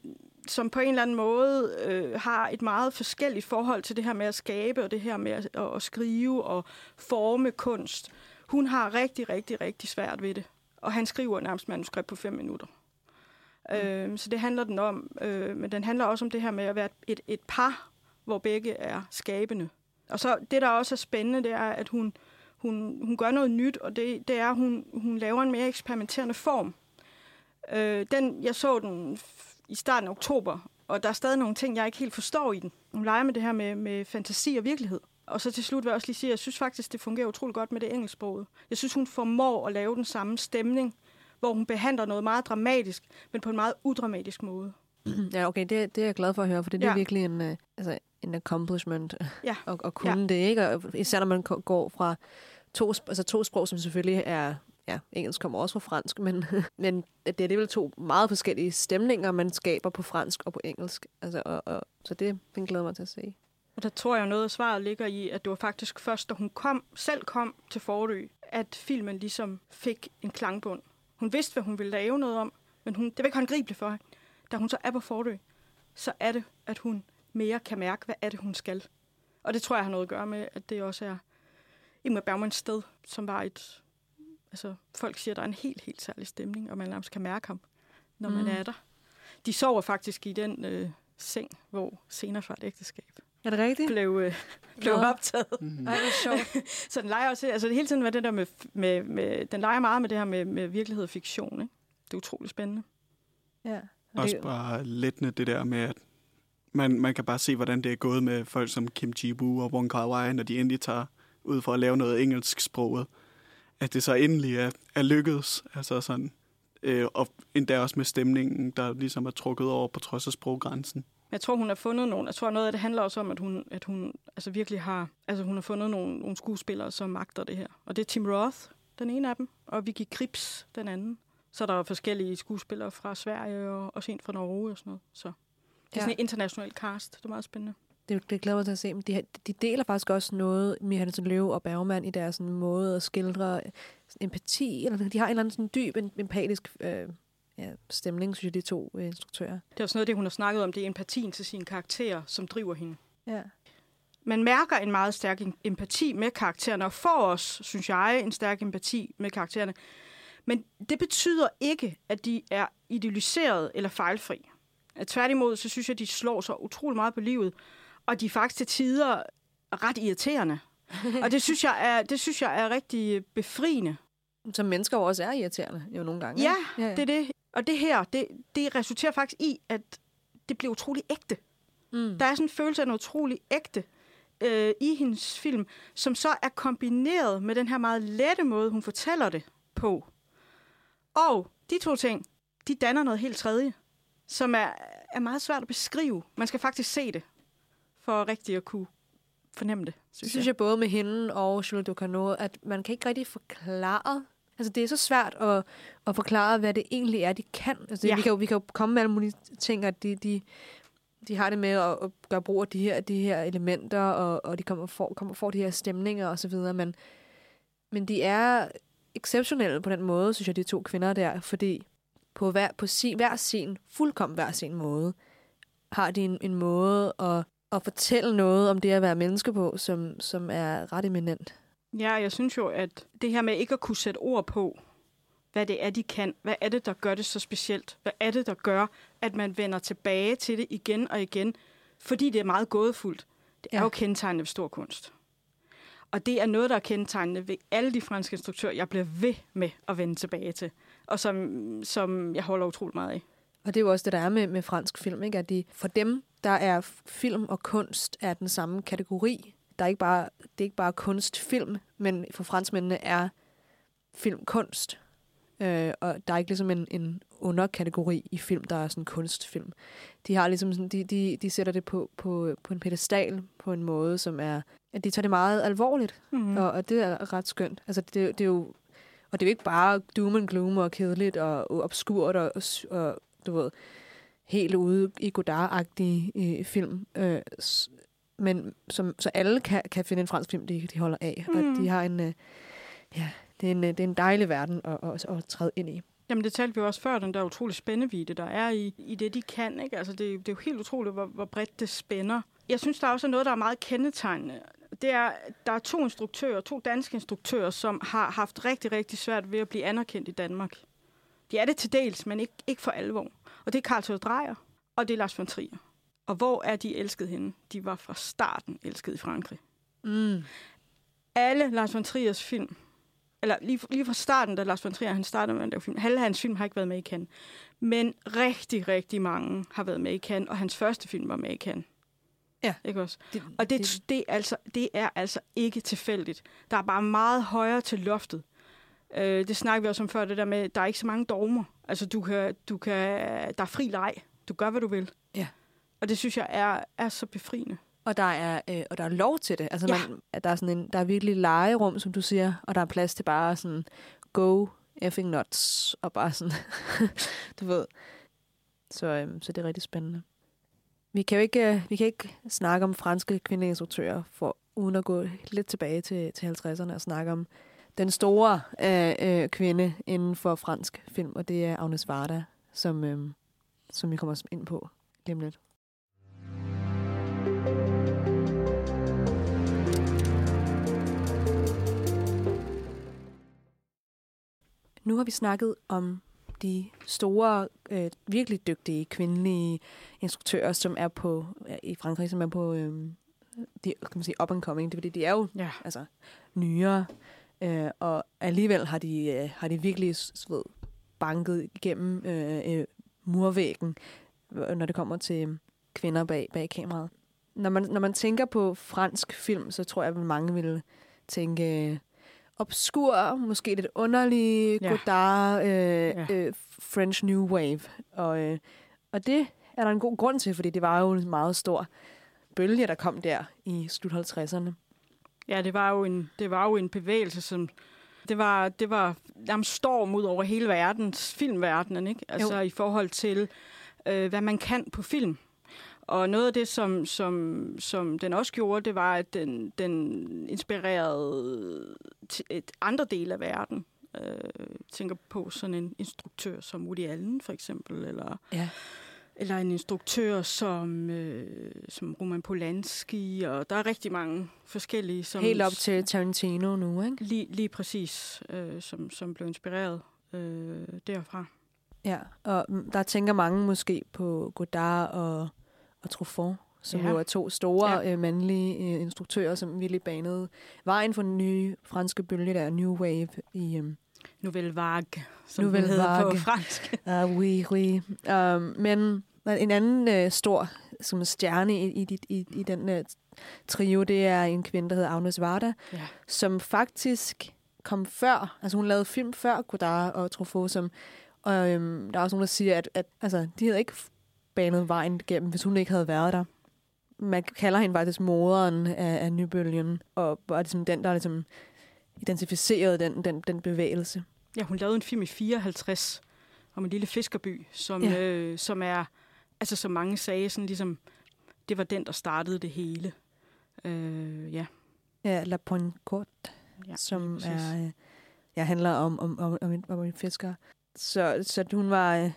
som på en eller anden måde øh, har et meget forskelligt forhold til det her med at skabe, og det her med at, at skrive og forme kunst. Hun har rigtig, rigtig, rigtig svært ved det. Og han skriver nærmest manuskript på fem minutter. Mm. Øh, så det handler den om. Øh, men den handler også om det her med at være et, et par, hvor begge er skabende. Og så det, der også er spændende, det er, at hun, hun, hun gør noget nyt, og det, det er, at hun, hun laver en mere eksperimenterende form. Øh, den, jeg så den i starten af oktober, og der er stadig nogle ting, jeg ikke helt forstår i den. Hun leger med det her med, med fantasi og virkelighed. Og så til slut vil jeg også lige sige, at jeg synes faktisk, det fungerer utrolig godt med det engelsksproget. Jeg synes, hun formår at lave den samme stemning, hvor hun behandler noget meget dramatisk, men på en meget udramatisk måde. [clears throat] Ja, okay, det, det er jeg glad for at høre, for det, det ja. er virkelig en, uh, altså, en accomplishment ja. at, at kunne ja. det, ikke? Og især når man går fra to, altså to sprog, som selvfølgelig er ja, engelsk kommer også fra fransk, men, [laughs] men det er vel to meget forskellige stemninger, man skaber på fransk og på engelsk. Altså, og, og, så det, den glæder mig til at se. Og der tror jeg, noget af svaret ligger i, at det var faktisk først, da hun kom, selv kom til Forø, at filmen ligesom fik en klangbund. Hun vidste, hvad hun ville lave noget om, men hun, det var ikke håndgribeligt for hende. Da hun så er på Forø, så er det, at hun mere kan mærke, hvad er det, hun skal. Og det tror jeg har noget at gøre med, at det også er Ingmar Bergmans sted, som var et Altså, folk siger, at der er en helt, helt særlig stemning, og man nærmest kan mærke ham, når mm. man er der. De sover faktisk i den øh, seng, hvor senere fra et ægteskab er det rigtigt? Blev, øh, blev ja. optaget. Mm-hmm. Ej, det er sjovt. [laughs] så den leger også, altså det hele tiden var det der med, med, med, den leger meget med det her med, med virkelighed og fiktion, ikke? Det er utroligt spændende. Ja. Også bare lettende det der med, at man, man kan bare se, hvordan det er gået med folk som Kim Ji-woo og Wong Kar-wai, når de endelig tager ud for at lave noget engelsk sproget at det så endelig er, er lykkedes. Altså sådan, øh, og endda også med stemningen, der ligesom er trukket over på trods af sproggrænsen. Jeg tror, hun har fundet nogle... Jeg tror, noget af det handler også om, at hun, at hun altså virkelig har... Altså, hun har fundet nogle, nogle skuespillere, som magter det her. Og det er Tim Roth, den ene af dem, og Vicky Krips, den anden. Så er der forskellige skuespillere fra Sverige og også en fra Norge og sådan noget. Så det er ja. sådan et internationalt cast. Det er meget spændende det, det glæder mig til at se. Men de, de deler faktisk også noget, med Hansen Løve og Bergman, i deres sådan, måde at skildre empati, eller de har en eller anden sådan, dyb, empatisk øh, ja, stemning, synes jeg, de to øh, instruktører. Det er også noget det, hun har snakket om, det er empatien til sine karakterer, som driver hende. Ja. Man mærker en meget stærk empati med karaktererne, og får os, synes jeg, en stærk empati med karaktererne. Men det betyder ikke, at de er idealiseret eller fejlfri. Tværtimod, så synes jeg, at de slår sig utrolig meget på livet, og de er faktisk til tider ret irriterende. og det synes, jeg er, det synes jeg er rigtig befriende. Som mennesker også er irriterende jo nogle gange. Ja, ja, ja. det er det. Og det her, det, det resulterer faktisk i, at det bliver utrolig ægte. Mm. Der er sådan en følelse af noget utrolig ægte øh, i hendes film, som så er kombineret med den her meget lette måde, hun fortæller det på. Og de to ting, de danner noget helt tredje, som er, er meget svært at beskrive. Man skal faktisk se det for rigtig at kunne fornemme det, synes, synes jeg. jeg. både med hende og Jules Ducano, at man kan ikke rigtig forklare Altså, det er så svært at, at forklare, hvad det egentlig er, de kan. Altså, ja. vi, kan jo, vi kan jo komme med alle mulige ting, at de, de, de har det med at, at gøre brug af de her, de her elementer, og, og de kommer for, kommer for de her stemninger osv., men, men de er exceptionelle på den måde, synes jeg, de to kvinder der, fordi på hver, på sin, hver sin, fuldkommen hver sin måde, har de en, en måde at at fortælle noget om det at være menneske på, som, som er ret eminent. Ja, jeg synes jo, at det her med ikke at kunne sætte ord på, hvad det er, de kan, hvad er det, der gør det så specielt, hvad er det, der gør, at man vender tilbage til det igen og igen, fordi det er meget gådefuldt. Det er ja. jo kendetegnet ved stor kunst. Og det er noget, der er kendetegnende ved alle de franske instruktører, jeg bliver ved med at vende tilbage til, og som, som jeg holder utrolig meget af. Og det er jo også det, der er med, med fransk film, ikke? at de, for dem, der er film og kunst er den samme kategori. Der er ikke bare, det er ikke bare kunstfilm, men for franskmændene er film kunst. Øh, og der er ikke ligesom en, en underkategori i film, der er sådan kunstfilm. De har ligesom sådan, de, de, de sætter det på, på, på en pedestal på en måde, som er, at de tager det meget alvorligt. Mm. Og, og det er ret skønt. Altså, det, det er jo, og det er jo ikke bare doom and gloom og kedeligt og, og obskurt og, og, og du ved, helt ude i Godard-agtige øh, film. Øh, men som, så alle kan, kan finde en fransk film, de, de holder af. Mm. Og de har en, øh, ja, det er en, øh, det er en dejlig verden at, at, at træde ind i. Jamen, det talte vi jo også før, den der utrolig spændevide, der er i, i det, de kan. Ikke? Altså, det, det er jo helt utroligt, hvor, hvor bredt det spænder. Jeg synes, der er også noget, der er meget kendetegnende. Det er, der er to instruktører, to danske instruktører, som har haft rigtig, rigtig svært ved at blive anerkendt i Danmark. De er det til dels, men ikke, ikke for alvor. Og det er Carl Theodor Dreyer, og det er Lars von Trier. Og hvor er de elsket henne? De var fra starten elsket i Frankrig. Mm. Alle Lars von Triers film, eller lige, lige fra starten, da Lars von Trier han startede med at lave film, alle hans film har ikke været med i Cannes. Men rigtig, rigtig mange har været med i Cannes, og hans første film var med i Cannes. Ja. Ikke også? Det, Og det, det, det, er altså, det er altså ikke tilfældigt. Der er bare meget højere til loftet. Øh, det snakker vi også om før, det der med, der er ikke så mange dogmer. Altså, du kan, du kan, der er fri leg. Du gør, hvad du vil. Ja. Og det synes jeg er, er så befriende. Og der er, øh, og der er lov til det. Altså, Ja. man, at der, er sådan en, der er virkelig legerum, som du siger, og der er plads til bare sådan, go effing nuts, og bare sådan, [laughs] du ved. Så, øhm, så det er rigtig spændende. Vi kan jo ikke, øh, vi kan ikke snakke om franske kvindeinstruktører, for, uden at gå lidt tilbage til, til 50'erne og snakke om den store øh, øh, kvinde inden for fransk film, og det er Agnes Varda, som, øh, som vi kommer ind på lige om lidt. Nu har vi snakket om de store, øh, virkelig dygtige kvindelige instruktører, som er på ja, i Frankrig, som er på øh, de, kan man sige, up and coming. Det er fordi, de er jo Ja. altså, nyere, øh, og alligevel har de, øh, har de virkelig ved, banket igennem øh, øh, murvæggen, når det kommer til kvinder bag, bag kameraet. Når man, når man tænker på fransk film, så tror jeg, at mange vil tænke øh, obskur, måske lidt underlig, Ja. Godard, øh, ja. øh, French New Wave. Og, øh, og det er der en god grund til, fordi det var jo en meget stor bølge, der kom der i slut 50'erne. Ja, det var jo en, det var jo en bevægelse, som... Det var, det var nærmest storm ud over hele verdens, filmverdenen, ikke? Altså Jo. i forhold til, øh, hvad man kan på film. Og noget af det, som, som, som den også gjorde, det var, at den, den inspirerede til et andre dele af verden. Øh, tænker på sådan en instruktør som Woody Allen, for eksempel, eller Ja. Eller en instruktør som, øh, som Roman Polanski, og der er rigtig mange forskellige, som Helt op til Tarantino nu, ikke? lige, lige præcis, øh, som, som blev inspireret øh, derfra. Ja, og der tænker mange måske på Godard og, og Truffaut, som Ja. jo er to store Ja. øh, mandlige øh, instruktører, som virkelig banede vejen for den nye franske bølge, der er New Wave i... Um, Nouvelle Vague, som Nouvelle hedder på Vague. fransk. uh, [laughs] oui, oui. Um, men en anden øh, stor som stjerne i, i, i, i den øh, trio, det er en kvinde, der hedder Agnes Varda, Ja. som faktisk kom før, altså hun lavede film før Godard og Truffaut, som, og øhm, der er også nogen, der siger, at, at altså, de havde ikke banet vejen igennem, hvis hun ikke havde været der. Man kalder hende faktisk moderen af, af nybølgen, og var ligesom den, der ligesom identificerede den, den, den bevægelse. ja, hun lavede en film i 54 om en lille fiskerby, som, Ja. øh, som er, altså som mange sagde, sådan ligesom, det var den, der startede det hele. Øh, ja. Ja, La Pointe Courte, ja som præcis. er, øh, ja, handler om, om, om, om, en, om en fisker. Så, så hun var, øh,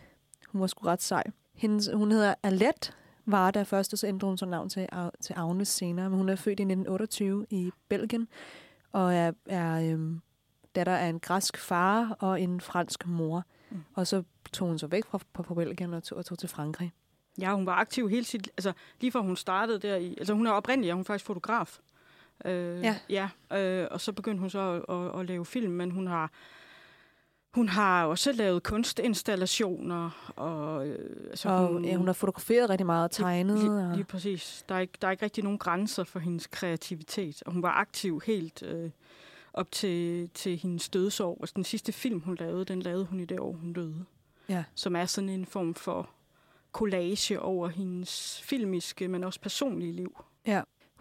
hun var sgu ret sej. Hendes, hun hedder Alet Varda først, og så ændrede hun så navn til, til Agnes senere. Men hun er født i 1928 i Belgien, og er, er øhm, datter af en græsk far og en fransk mor. Mm. Og så tog hun så væk fra, fra, fra Belgien og tog, og tog til Frankrig. Ja, hun var aktiv hele sit... Altså, lige fra hun startede der i... Altså, hun er oprindelig, og hun er faktisk fotograf. Øh, Ja. ja øh, og så begyndte hun så at, at, at lave film, men hun har hun har også lavet kunstinstallationer. Og, øh, altså Og hun, ja, hun har fotograferet rigtig meget og tegnet. Lige, og... lige præcis. Der er, ikke, der er ikke rigtig nogen grænser for hendes kreativitet. Og hun var aktiv helt øh, op til, til hendes dødsår. Altså, den sidste film, hun lavede, den lavede hun i det år, hun døde. Ja. Som er sådan en form for collage over hendes filmiske, men også personlige liv.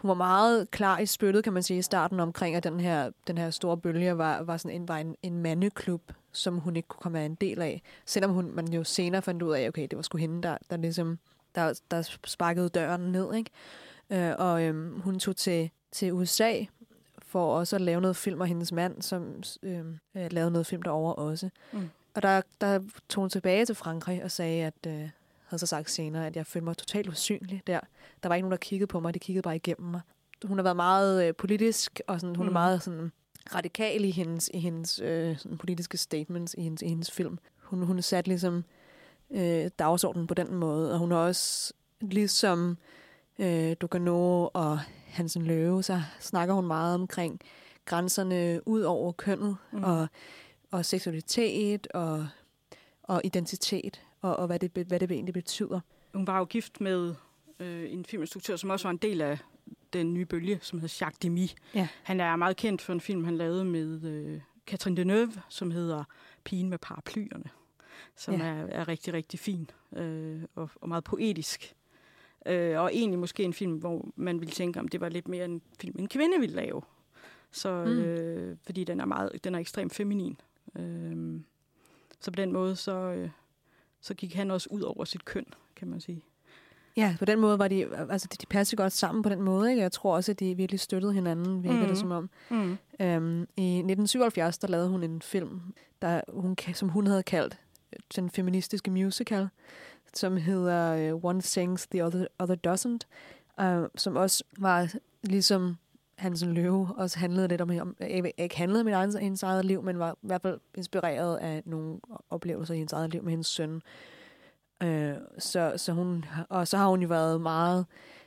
Hun var meget klar i spyttet, kan man sige, i starten omkring, at den her, den her store bølge var, var, sådan en, var en, en mandeklub, som hun ikke kunne komme være en del af. Selvom hun, man jo senere fandt ud af, okay, det var sgu hende, der, der ligesom der, der sparkede døren ned. Ikke? Øh, og øhm, hun tog til, til USA for også at lave noget film, og hendes mand, som øhm, øh, lavede noget film derovre også. Mm. Og der, der tog hun tilbage til Frankrig og sagde, at øh, havde så sagt senere, at jeg følte mig totalt usynlig der. Der var ikke nogen, der kiggede på mig, de kiggede bare igennem mig. Hun har været meget øh, politisk, og sådan, hun mm. er meget sådan, radikal i hendes, i hendes øh, sådan, politiske statements i hendes, i hendes film. Hun, hun er sat ligesom øh, dagsordenen på den måde, og hun har også, ligesom øh, Dugano og Hansen Løve, så snakker hun meget omkring grænserne ud over kønnet. Mm. og, og seksualitet og, og identitet, og, og hvad, det, hvad det egentlig betyder. Hun var jo gift med øh, en filminstruktør, som også var en del af den nye bølge, som hedder Jacques Demy. Ja. Han er meget kendt for en film, han lavede med øh, Catherine Deneuve, som hedder Pigen med paraplyerne, som ja. er, er rigtig, rigtig fin øh, og, og meget poetisk. Øh, og egentlig måske en film, hvor man ville tænke, om det var lidt mere en film, en kvinde ville lave. Så, Mm. øh, fordi den er, meget, den er ekstremt feminin. Øh, så på den måde, så, øh, så gik han også ud over sit køn, kan man sige. Ja, på den måde var de, altså de, de passede godt sammen på den måde, ikke? Jeg tror også, at de virkelig støttede hinanden, virker mm. det som om. Mm. Øhm, I 1977, der lavede hun en film, der, hun, som hun havde kaldt øh, den feministiske musical, som hedder uh, One Sings, The Other, other Doesn't, uh, som også var ligesom Hansen Løve, også handlede lidt om, om ikke handlede om hendes eget- hendes eget liv, men var i hvert fald inspireret af nogle oplevelser i hendes eget liv med hendes søn. Øh, så, så hun, og så har hun jo været meget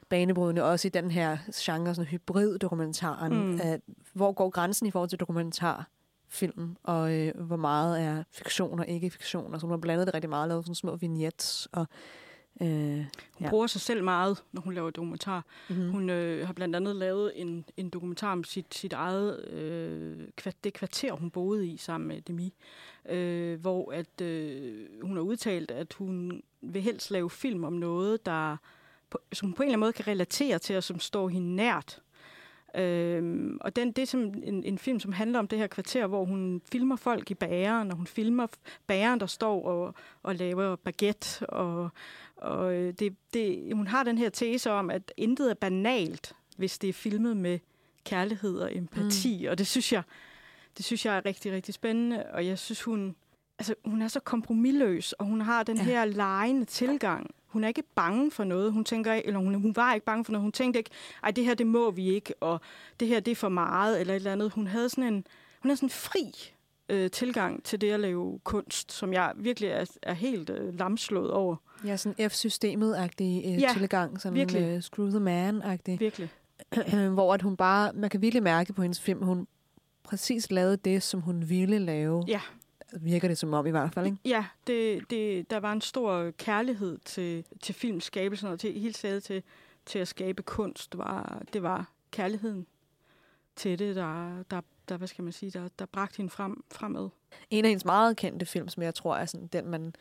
banebrydende også i den her genre, sådan hybrid-dokumentaren. Mm. At, hvor går grænsen i forhold til dokumentarfilm, og øh, hvor meget er fiktion og ikke fiktion. Altså hun har blandet det rigtig meget, lavet sådan små vignettes, og øh, Hun Ja. bruger sig selv meget, når hun laver dokumentar. mm-hmm. Hun øh, har blandt andet lavet en, en dokumentar om sit, sit eget, øh, det kvarter, hun boede i sammen med Demi, øh, hvor at, øh, hun har udtalt, at hun vil helst lave film om noget, der på, som på en eller anden måde kan relatere til, og som står hende nært. Øhm, og den, det er som en, en film, som handler om det her kvarter, hvor hun filmer folk i bageren, og hun filmer bageren, der står og, og laver baguette. Og, og øh, det, det, hun har den her tese om, at intet er banalt, hvis det er filmet med kærlighed og empati. Mm. Og det synes jeg, det synes jeg er rigtig, rigtig spændende. Og jeg synes, hun, altså, hun er så kompromilløs, og hun har den ja. her lejende tilgang. Hun er ikke bange for noget. Hun tænker, eller hun, hun var ikke bange for noget. Hun tænkte ikke, ej, det her, det må vi ikke, og det her, det er for meget, eller et eller andet. Hun havde sådan en, hun havde sådan en fri øh, tilgang til det at lave kunst, som jeg virkelig er, er helt øh, lamslået over. Ja, sådan F-systemet-agtig øh, Ja, tilgang, sådan virkelig. øh, Screw the Man-agtig. Virkelig. [clears throat] hvor at hun bare, man kan virkelig mærke på hendes film, hun præcis lavede det, som hun ville lave. Ja. Virker det som om i hvert fald, ikke? Ja, det, det, der var en stor kærlighed til, til filmskabelsen og til helt taget til, til at skabe kunst. Var, det var kærligheden til det, der, der, der hvad skal man sige, der, der bragte hende frem, fremad. En af hendes meget kendte film, som jeg tror er sådan den, man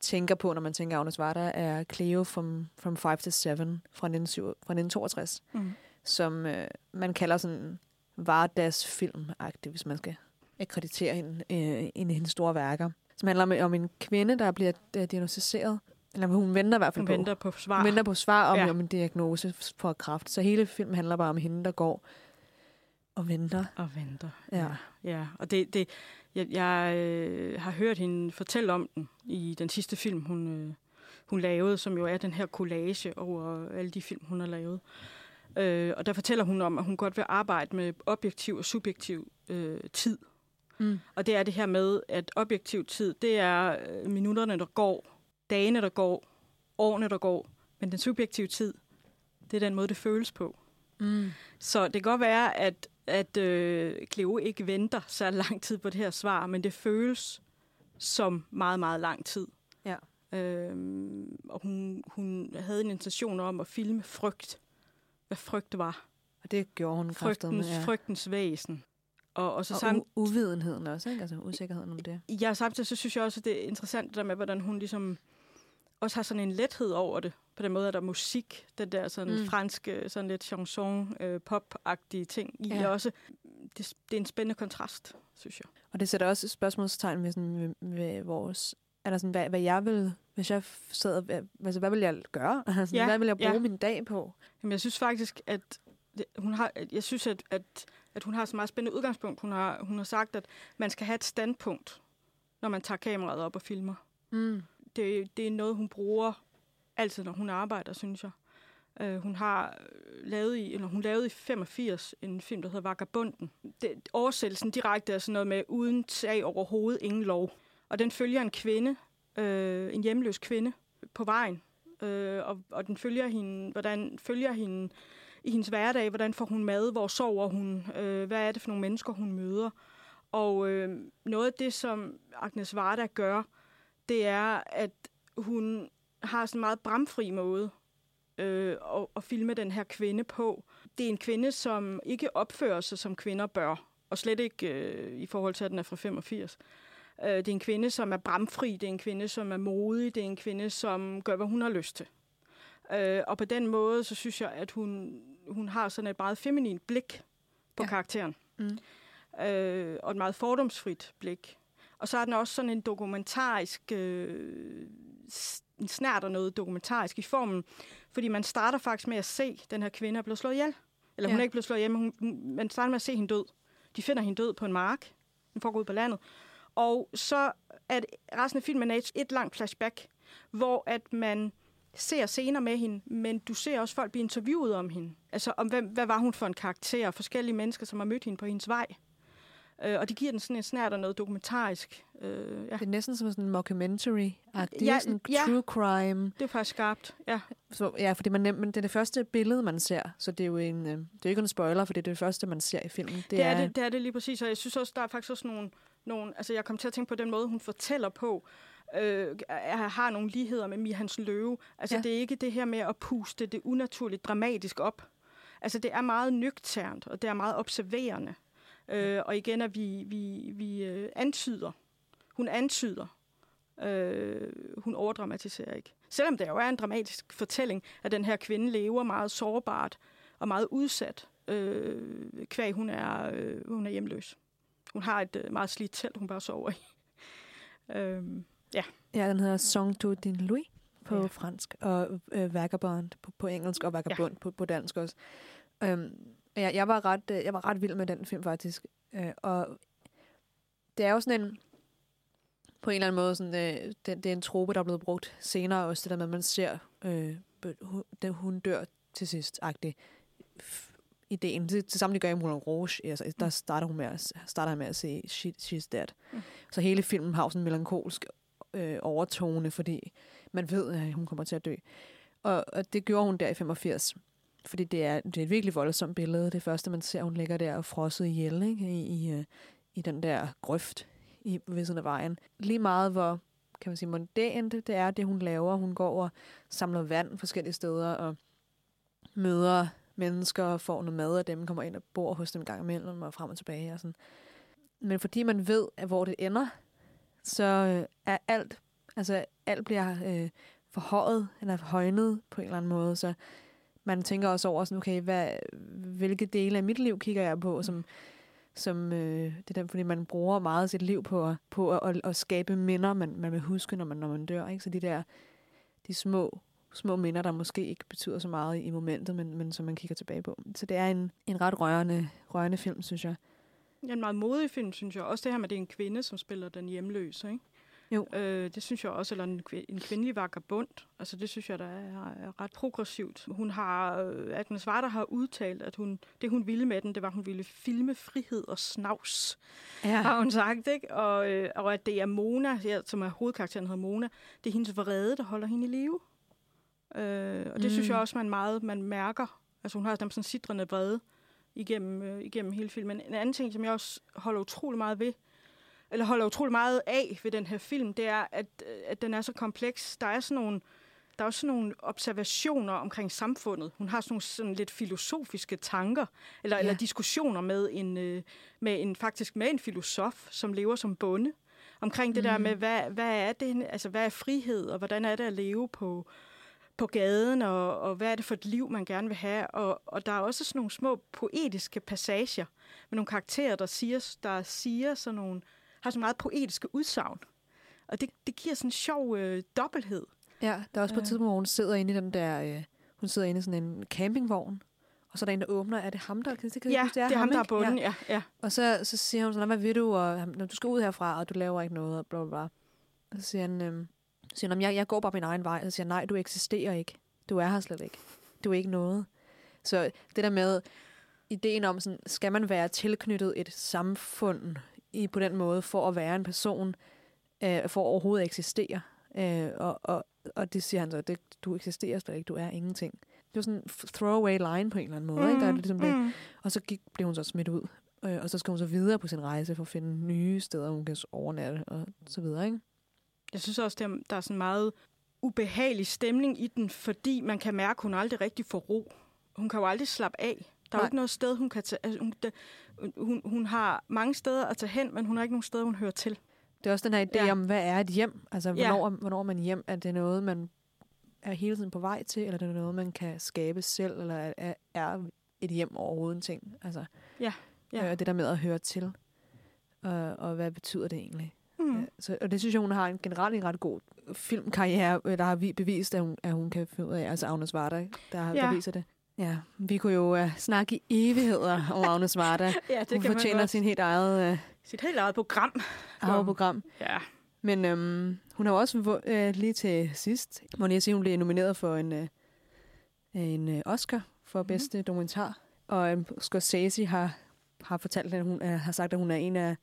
tænker på, når man tænker Agnes Varda, er Cleo from, from 5 to 7 fra, 19, fra 1962, Mm. som øh, man kalder sådan Vardas film hvis man skal akkreditere hende, øh, en af hendes store værker. Som handler om, om en kvinde, der bliver øh, diagnostiseret, eller hun venter i hvert fald Hun på. venter på svar. Hun venter på svar om. Ja. om en diagnose for kræft. Så hele filmen handler bare om hende, der går og venter. Og venter. Ja. Ja, og det, det, jeg, jeg øh, har hørt hende fortælle om den i den sidste film, hun, øh, hun lavede, som jo er den her collage over alle de film, hun har lavet. Øh, og der fortæller hun om, at hun godt vil arbejde med objektiv og subjektiv øh, tid. Mm. Og det er det her med, at objektiv tid, det er øh, minutterne, der går, dagene, der går, årene, der går. Men den subjektive tid, det er den måde, det føles på. Mm. Så det kan godt være, at, at øh, Cleo ikke venter så lang tid på det her svar, men det føles som meget, meget lang tid. Ja. Øhm, og hun, hun havde en intention om at filme frygt. Hvad frygt var. Og det gjorde hun kraftigt med. Frygtens, Ja. frygtens væsen. Og, og så Og samt, uvidenheden også, ikke? Altså usikkerheden om det. ja, samtidig så synes jeg også, at det er interessant det der med, hvordan hun ligesom også har sådan en lethed over det. På den måde er der musik, den der sådan Mm. franske, sådan lidt chanson, øh, pop-agtige ting i Ja. også. Det, det er en spændende kontrast, synes jeg. Og det sætter også spørgsmålstegn ved, sådan, ved, ved vores... Er der sådan, hvad, hvad jeg vil, hvis jeg sad, og- altså, hvad vil jeg gøre? [laughs] Altså, Ja, hvad vil jeg bruge ja. min dag på? Jamen, jeg synes faktisk, at det, hun har, jeg synes, at, at, at hun har så meget spændende udgangspunkt. Hun har, hun har sagt, at man skal have et standpunkt, når man tager kameraet op og filmer. Mm. Det, det er noget, hun bruger altid, når hun arbejder, synes jeg. Uh, hun har lavet i, eller hun lavede i 85 en film, der hedder Vagabunden. Det, oversættelsen direkte er sådan noget med uden tag overhovedet, ingen lov. Og den følger en kvinde, øh, en hjemløs kvinde, på vejen. Øh, og, og den følger hende, hvordan følger hende i hendes hverdag, hvordan får hun mad, hvor sover hun, øh, hvad er det for nogle mennesker, hun møder. Og øh, noget af det, som Agnes Varda gør, det er, at hun har sådan en meget bramfri måde øh, at, at filme den her kvinde på. Det er en kvinde, som ikke opfører sig, som kvinder bør, og slet ikke øh, i forhold til, at den er fra 85. Øh, det er en kvinde, som er bramfri, det er en kvinde, som er modig, det er en kvinde, som gør, hvad hun har lyst til. Øh, og på den måde, så synes jeg, at hun, hun har sådan et meget feminint blik på Ja. karakteren. Mm. Øh, og et meget fordomsfrit blik. Og så er den også sådan en dokumentarisk, øh, en snært og noget dokumentarisk i formen, fordi man starter faktisk med at se, den her kvinde er blevet slået ihjel. Eller hun Ja. er ikke blevet slået ihjel, men hun, hun- man starter med at se hende død. De finder hende død på en mark. Den foregår ud på landet. Og så er det, resten af filmen er et, et langt flashback, hvor at man ser scener med hende, men du ser også folk blive interviewet om hende. Altså om, hvem, hvad var hun for en karakter? Forskellige mennesker, som har mødt hende på hendes vej. Øh, og det giver den sådan en snært og noget dokumentarisk. Øh, ja. Det er næsten som sådan en mockumentary-agtig, Ja, sådan ja. true crime. Det er faktisk skarpt, ja. Så, ja, fordi man, men det er det første billede, man ser, så det er jo en, øh, det er jo ikke en spoiler, for det er det første, man ser i filmen. Det, Det, er, det, det er det lige præcis, og jeg synes også, der er faktisk også nogle, nogle altså jeg kom til at tænke på den måde, hun fortæller på, øh, jeg har nogle ligheder med Mia Hansen Løve. Altså Ja. det er ikke det her med at puste det unaturligt dramatisk op. Altså det er meget nøgternt, og det er meget observerende. Øh, og igen, at vi, vi, vi øh, antyder. Hun antyder. Øh, hun overdramatiserer ikke. Selvom det jo er en dramatisk fortælling, at den her kvinde lever meget sårbart og meget udsat, øh, kvæg hun er, øh, hun er hjemløs. Hun har et øh, meget slidt telt, hun bare sover i. [laughs] øh, Ja, den hedder Song to din Louis på ja. Ja. fransk, og øh, Vagabond på, på engelsk, og Vagabond ja. på, på dansk også. Øhm, jeg, jeg, var ret, øh, jeg var ret vild med den film, faktisk. Øh, og det er jo sådan en, på en eller anden måde, sådan, øh, det, det er en trope, der er blevet brugt senere også, det der med, at man ser, øh, hun, den, hun dør til sidst, agtig ideen. Det, det samme, de gør i Moulin Rouge. Altså, der starter hun med at, starter han med at se She, She's Dead. Mm. Så hele filmen har sådan en melankolsk øh, overtone, fordi man ved, at hun kommer til at dø. Og, og det gjorde hun der i 85. Fordi det er, det er et virkelig voldsomt billede. Det første, man ser, hun ligger der og frosset ihjel ikke? I, i, øh, i den der grøft i, ved siden af vejen. Lige meget, hvor kan man sige, mondænt det er, det hun laver. Hun går og samler vand forskellige steder og møder mennesker og får noget mad af dem, kommer ind og bor hos dem en gang imellem og frem og tilbage. Og sådan. Men fordi man ved, at hvor det ender, så øh, er alt, altså alt bliver øh, forhøjet eller højnet på en eller anden måde, så man tænker også over, sådan, okay, hvad, hvilke dele af mit liv kigger jeg på, som, som øh, det er den, fordi man bruger meget af sit liv på, på at, at, at skabe minder, man, man vil huske, når man, når man dør. Ikke? Så de der de små, små minder, der måske ikke betyder så meget i, i momentet, men, men som man kigger tilbage på. Så det er en, en ret rørende, rørende film, synes jeg. Det er en meget modig film, synes jeg. Også det her med, at det er en kvinde, som spiller den hjemløse, ikke? Jo. Øh, det synes jeg også, eller en, en kvindelig vagabond. Altså, det synes jeg, der er, er ret progressivt. Hun har, øh, Agnes Varda har udtalt, at hun, det hun ville med den, det var, at hun ville filme frihed og snavs, Ja. har hun sagt, ikke? Og, øh, og at det er Mona, ja, som er hovedkarakteren, hedder Mona, det er hendes vrede, der holder hende i live. Øh, og det mm. synes jeg også, man meget man mærker Altså hun har sådan sidrende vrede igennem, øh, igennem hele filmen. En anden ting, som jeg også holder utrolig meget ved, eller holder utrolig meget af ved den her film, det er, at, øh, at den er så kompleks. Der er sådan nogle, der er også sådan nogle observationer omkring samfundet. Hun har sådan nogle sådan lidt filosofiske tanker, eller, ja. eller diskussioner med en, øh, med en, faktisk med en filosof, som lever som bonde, omkring det mm. der med, hvad, hvad, er det, altså, hvad er frihed, og hvordan er det at leve på, på gaden, og, og hvad er det for et liv, man gerne vil have. Og, og der er også sådan nogle små poetiske passager med nogle karakterer, der siger, der siger sådan nogle, har så meget poetiske udsagn. Og det, det giver sådan en sjov øh, dobbelthed. Ja, der er også på et tidspunkt, hvor hun sidder inde i den der, øh, hun sidder inde i sådan en campingvogn, og så er der en, der åbner. Er det ham, der kan det, kan ja, det er, det er ham, ham der er bunden, ja. ja. ja. Og så, så siger hun sådan, hvad vil du? Og når du skal ud herfra, og du laver ikke noget, og bla bla bla. Og så siger han, øh, siger han jeg, jeg går bare min egen vej. Og så siger nej, du eksisterer ikke. Du er her slet ikke. Du er ikke noget. Så det der med ideen om, sådan, skal man være tilknyttet et samfund i, på den måde, for at være en person, øh, for at overhovedet eksistere. Øh, og, og, og det siger han så, det, du eksisterer slet ikke, du er ingenting. Det var sådan en throwaway line på en eller anden måde. Mm, ikke? Der er ligesom mm. det. Og så gik, blev hun så smidt ud. Øh, og så skal hun så videre på sin rejse for at finde nye steder, hun kan overnatte og så videre. Ikke? Jeg synes også, der, der er sådan meget ubehagelig stemning i den, fordi man kan mærke, at hun aldrig rigtig får ro. Hun kan jo aldrig slappe af. Der er jo ikke noget sted, hun kan tage... Altså, hun, der, hun, hun har mange steder at tage hen, men hun har ikke nogen steder, hun hører til. Det er også den her idé ja. om, hvad er et hjem? Altså, hvornår, ja. hvornår er man hjem? Er det noget, man er hele tiden på vej til, eller er det noget, man kan skabe selv, eller er, er et hjem overhovedet en ting? Altså, ja. ja. Øh, det der med at høre til, og, og hvad betyder det egentlig? Mm. Så, og det synes jeg, hun har en generelt en ret god filmkarriere, øh, der har bevist, at hun, at hun kan finde ud af, altså Agnes Varda, der har ja. bevist det. Ja, vi kunne jo uh, snakke i evigheder om Agnes Varda. [laughs] ja, det hun kan fortjener sin helt eget... Uh, sit helt eget program. Eget program. Ja. Men um, hun har også uh, lige til sidst, må jeg sige, hun blev nomineret for en, uh, en uh, Oscar for mhm. bedste mm. dokumentar. Og um, Scorsese har, har fortalt, at hun uh, har sagt, at hun er en af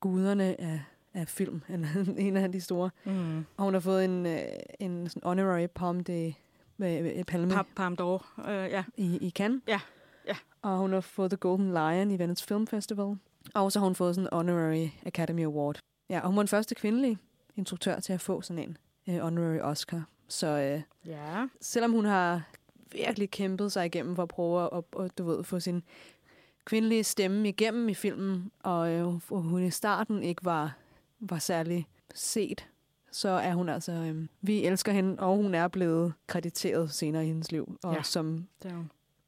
guderne af af film, [laughs] en af de store. Mm. Og hun har fået en, øh, en sådan honorary palm de med palme. Palm, palm d'Or, uh, ja. I, I Cannes. Ja, ja. Og hun har fået The Golden Lion i Venice Film Festival. Og så har hun fået sådan en honorary Academy Award. Ja, og hun var den første kvindelige instruktør til at få sådan en uh, honorary Oscar. Så uh, ja. selvom hun har virkelig kæmpet sig igennem for at prøve at, at du ved, få sin kvindelige stemme igennem i filmen, og øh, hun i starten ikke var var særlig set, så er hun altså... Øhm, vi elsker hende, og hun er blevet krediteret senere i hendes liv. Og ja, som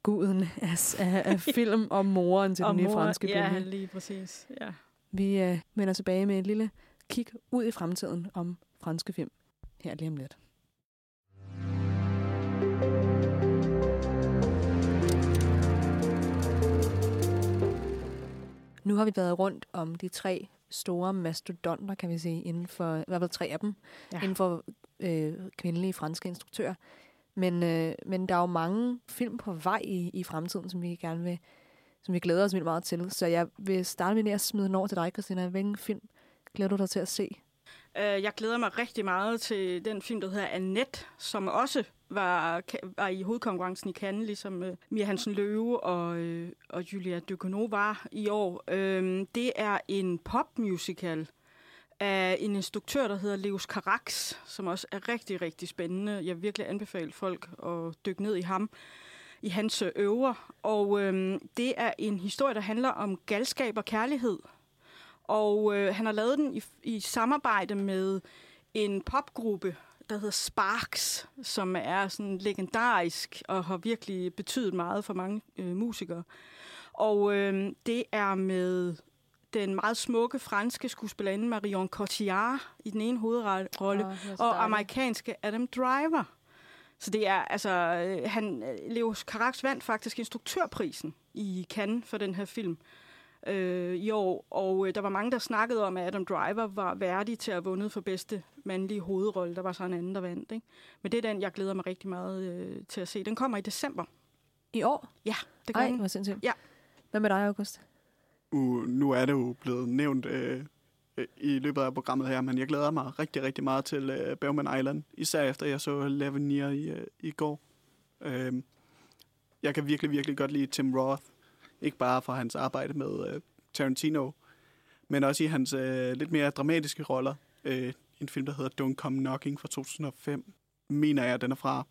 guden af, af, af [laughs] film og moren til den nye franske bølge. Ja, lige præcis. Ja. Vi øh, vender tilbage med et lille kig ud i fremtiden om franske film her lige om lidt. Nu har vi været rundt om de tre store mastodonter, kan vi sige, inden for, i hvert fald tre af dem, ja. inden for øh, kvindelige franske instruktører. Men, øh, men der er jo mange film på vej i, i fremtiden, som vi gerne vil, som vi glæder os vildt meget til. Så jeg vil starte med at smide den over til dig, Christina. Hvilken film glæder du dig til at se? Øh, jeg glæder mig rigtig meget til den film, der hedder Annette, som også var, var i hovedkonkurrencen i Cannes, ligesom øh, Mia Hansen Løve og, øh, og Julia Ducournau var i år. Øh, det er en popmusical af en instruktør, der hedder Leos Carax, som også er rigtig, rigtig spændende. Jeg vil virkelig anbefale folk at dykke ned i ham i hans øh, øver. Og øh, det er en historie, der handler om galskab og kærlighed. Og øh, han har lavet den i, i samarbejde med en popgruppe, der hedder Sparks, som er sådan legendarisk og har virkelig betydet meget for mange øh, musikere. Og øh, det er med den meget smukke franske skuespillerinde Marion Cotillard i den ene hovedrolle, oh, og amerikanske Adam Driver. Så det er, altså, øh, han, Leo Carax vandt faktisk instruktørprisen i Cannes for den her film øh, i år, og øh, der var mange, der snakkede om, at Adam Driver var værdig til at have vundet for bedste mandlige hovedrolle. Der var så en anden, der vandt. Ikke? Men det er den, jeg glæder mig rigtig meget øh, til at se. Den kommer i december. I år? Ja, det gør Ej, hvor sindssygt. Ja. Hvad med dig, August? Uh, nu er det jo blevet nævnt øh, i løbet af programmet her, men jeg glæder mig rigtig, rigtig meget til øh, Bowman Island, især efter jeg så Lavinia i, øh, i går. Øh, jeg kan virkelig, virkelig godt lide Tim Roth. Ikke bare for hans arbejde med øh, Tarantino, men også i hans øh, lidt mere dramatiske roller. Øh, en film, der hedder Don't Come Knocking fra 2005, mener jeg, den er fra.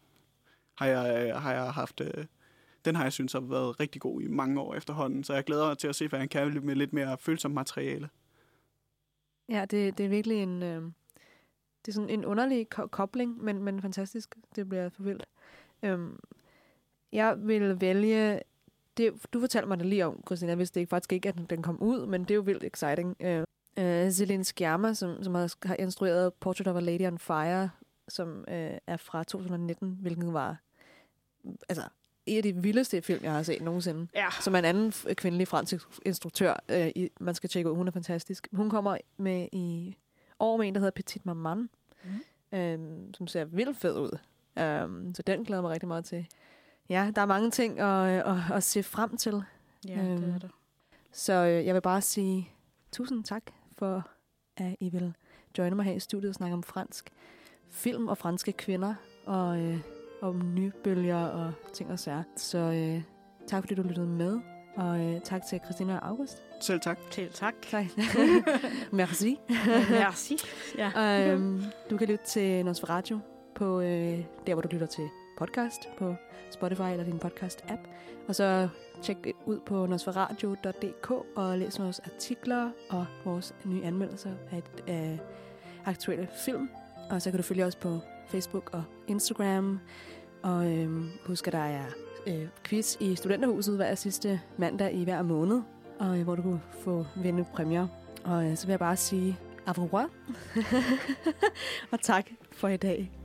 Har jeg, øh, har jeg haft... Øh, den har jeg synes har været rigtig god i mange år efterhånden, så jeg glæder mig til at se, hvad han kan med lidt mere følsomt materiale. Ja, det, det er virkelig en, øh, det er sådan en underlig ko- kobling, men, men fantastisk. Det bliver for vildt. Øhm, jeg vil vælge... Det, du fortalte mig det lige om, Christina. Jeg vidste ikke, faktisk ikke, at den kom ud, men det er jo vildt exciting. Øh, øh, Celine Sciamma, som, som har, har instrueret Portrait of a Lady on Fire, som øh, er fra 2019, hvilket var altså, en af de vildeste film, jeg har set nogensinde. Ja. Som er en anden kvindelig fransk instruktør, øh, i, man skal tjekke ud. Hun er fantastisk. Hun kommer med i år med en, der hedder Petit Maman, mm. øhm, som ser vildt fed ud. Um, så den glæder jeg mig rigtig meget til. Ja, der er mange ting at, at, at se frem til. Ja, det Øhm, er der. Så øh, jeg vil bare sige tusind tak for, at I vil joine mig her i studiet og snakke om fransk film og franske kvinder og øh, om nybølger og ting og sager. Så øh, tak fordi du lyttede med, og øh, tak til Christina og August. Selv tak. Til tak. [laughs] Tak. [laughs] Merci. Merci. Ja. [laughs] øhm, du kan lytte til Nosferatu på øh, der, hvor du lytter til podcast på Spotify eller din podcast-app. Og så tjek ud på nosferatu.dk og læs vores artikler og vores nye anmeldelser af, et, af aktuelle film. Og så kan du følge os på Facebook og Instagram. Og øhm, husk, at der er øh, quiz i Studenterhuset hver sidste mandag i hver måned, og øh, hvor du kan få vinde præmier. Og øh, så vil jeg bare sige au revoir. [laughs] og tak for i dag.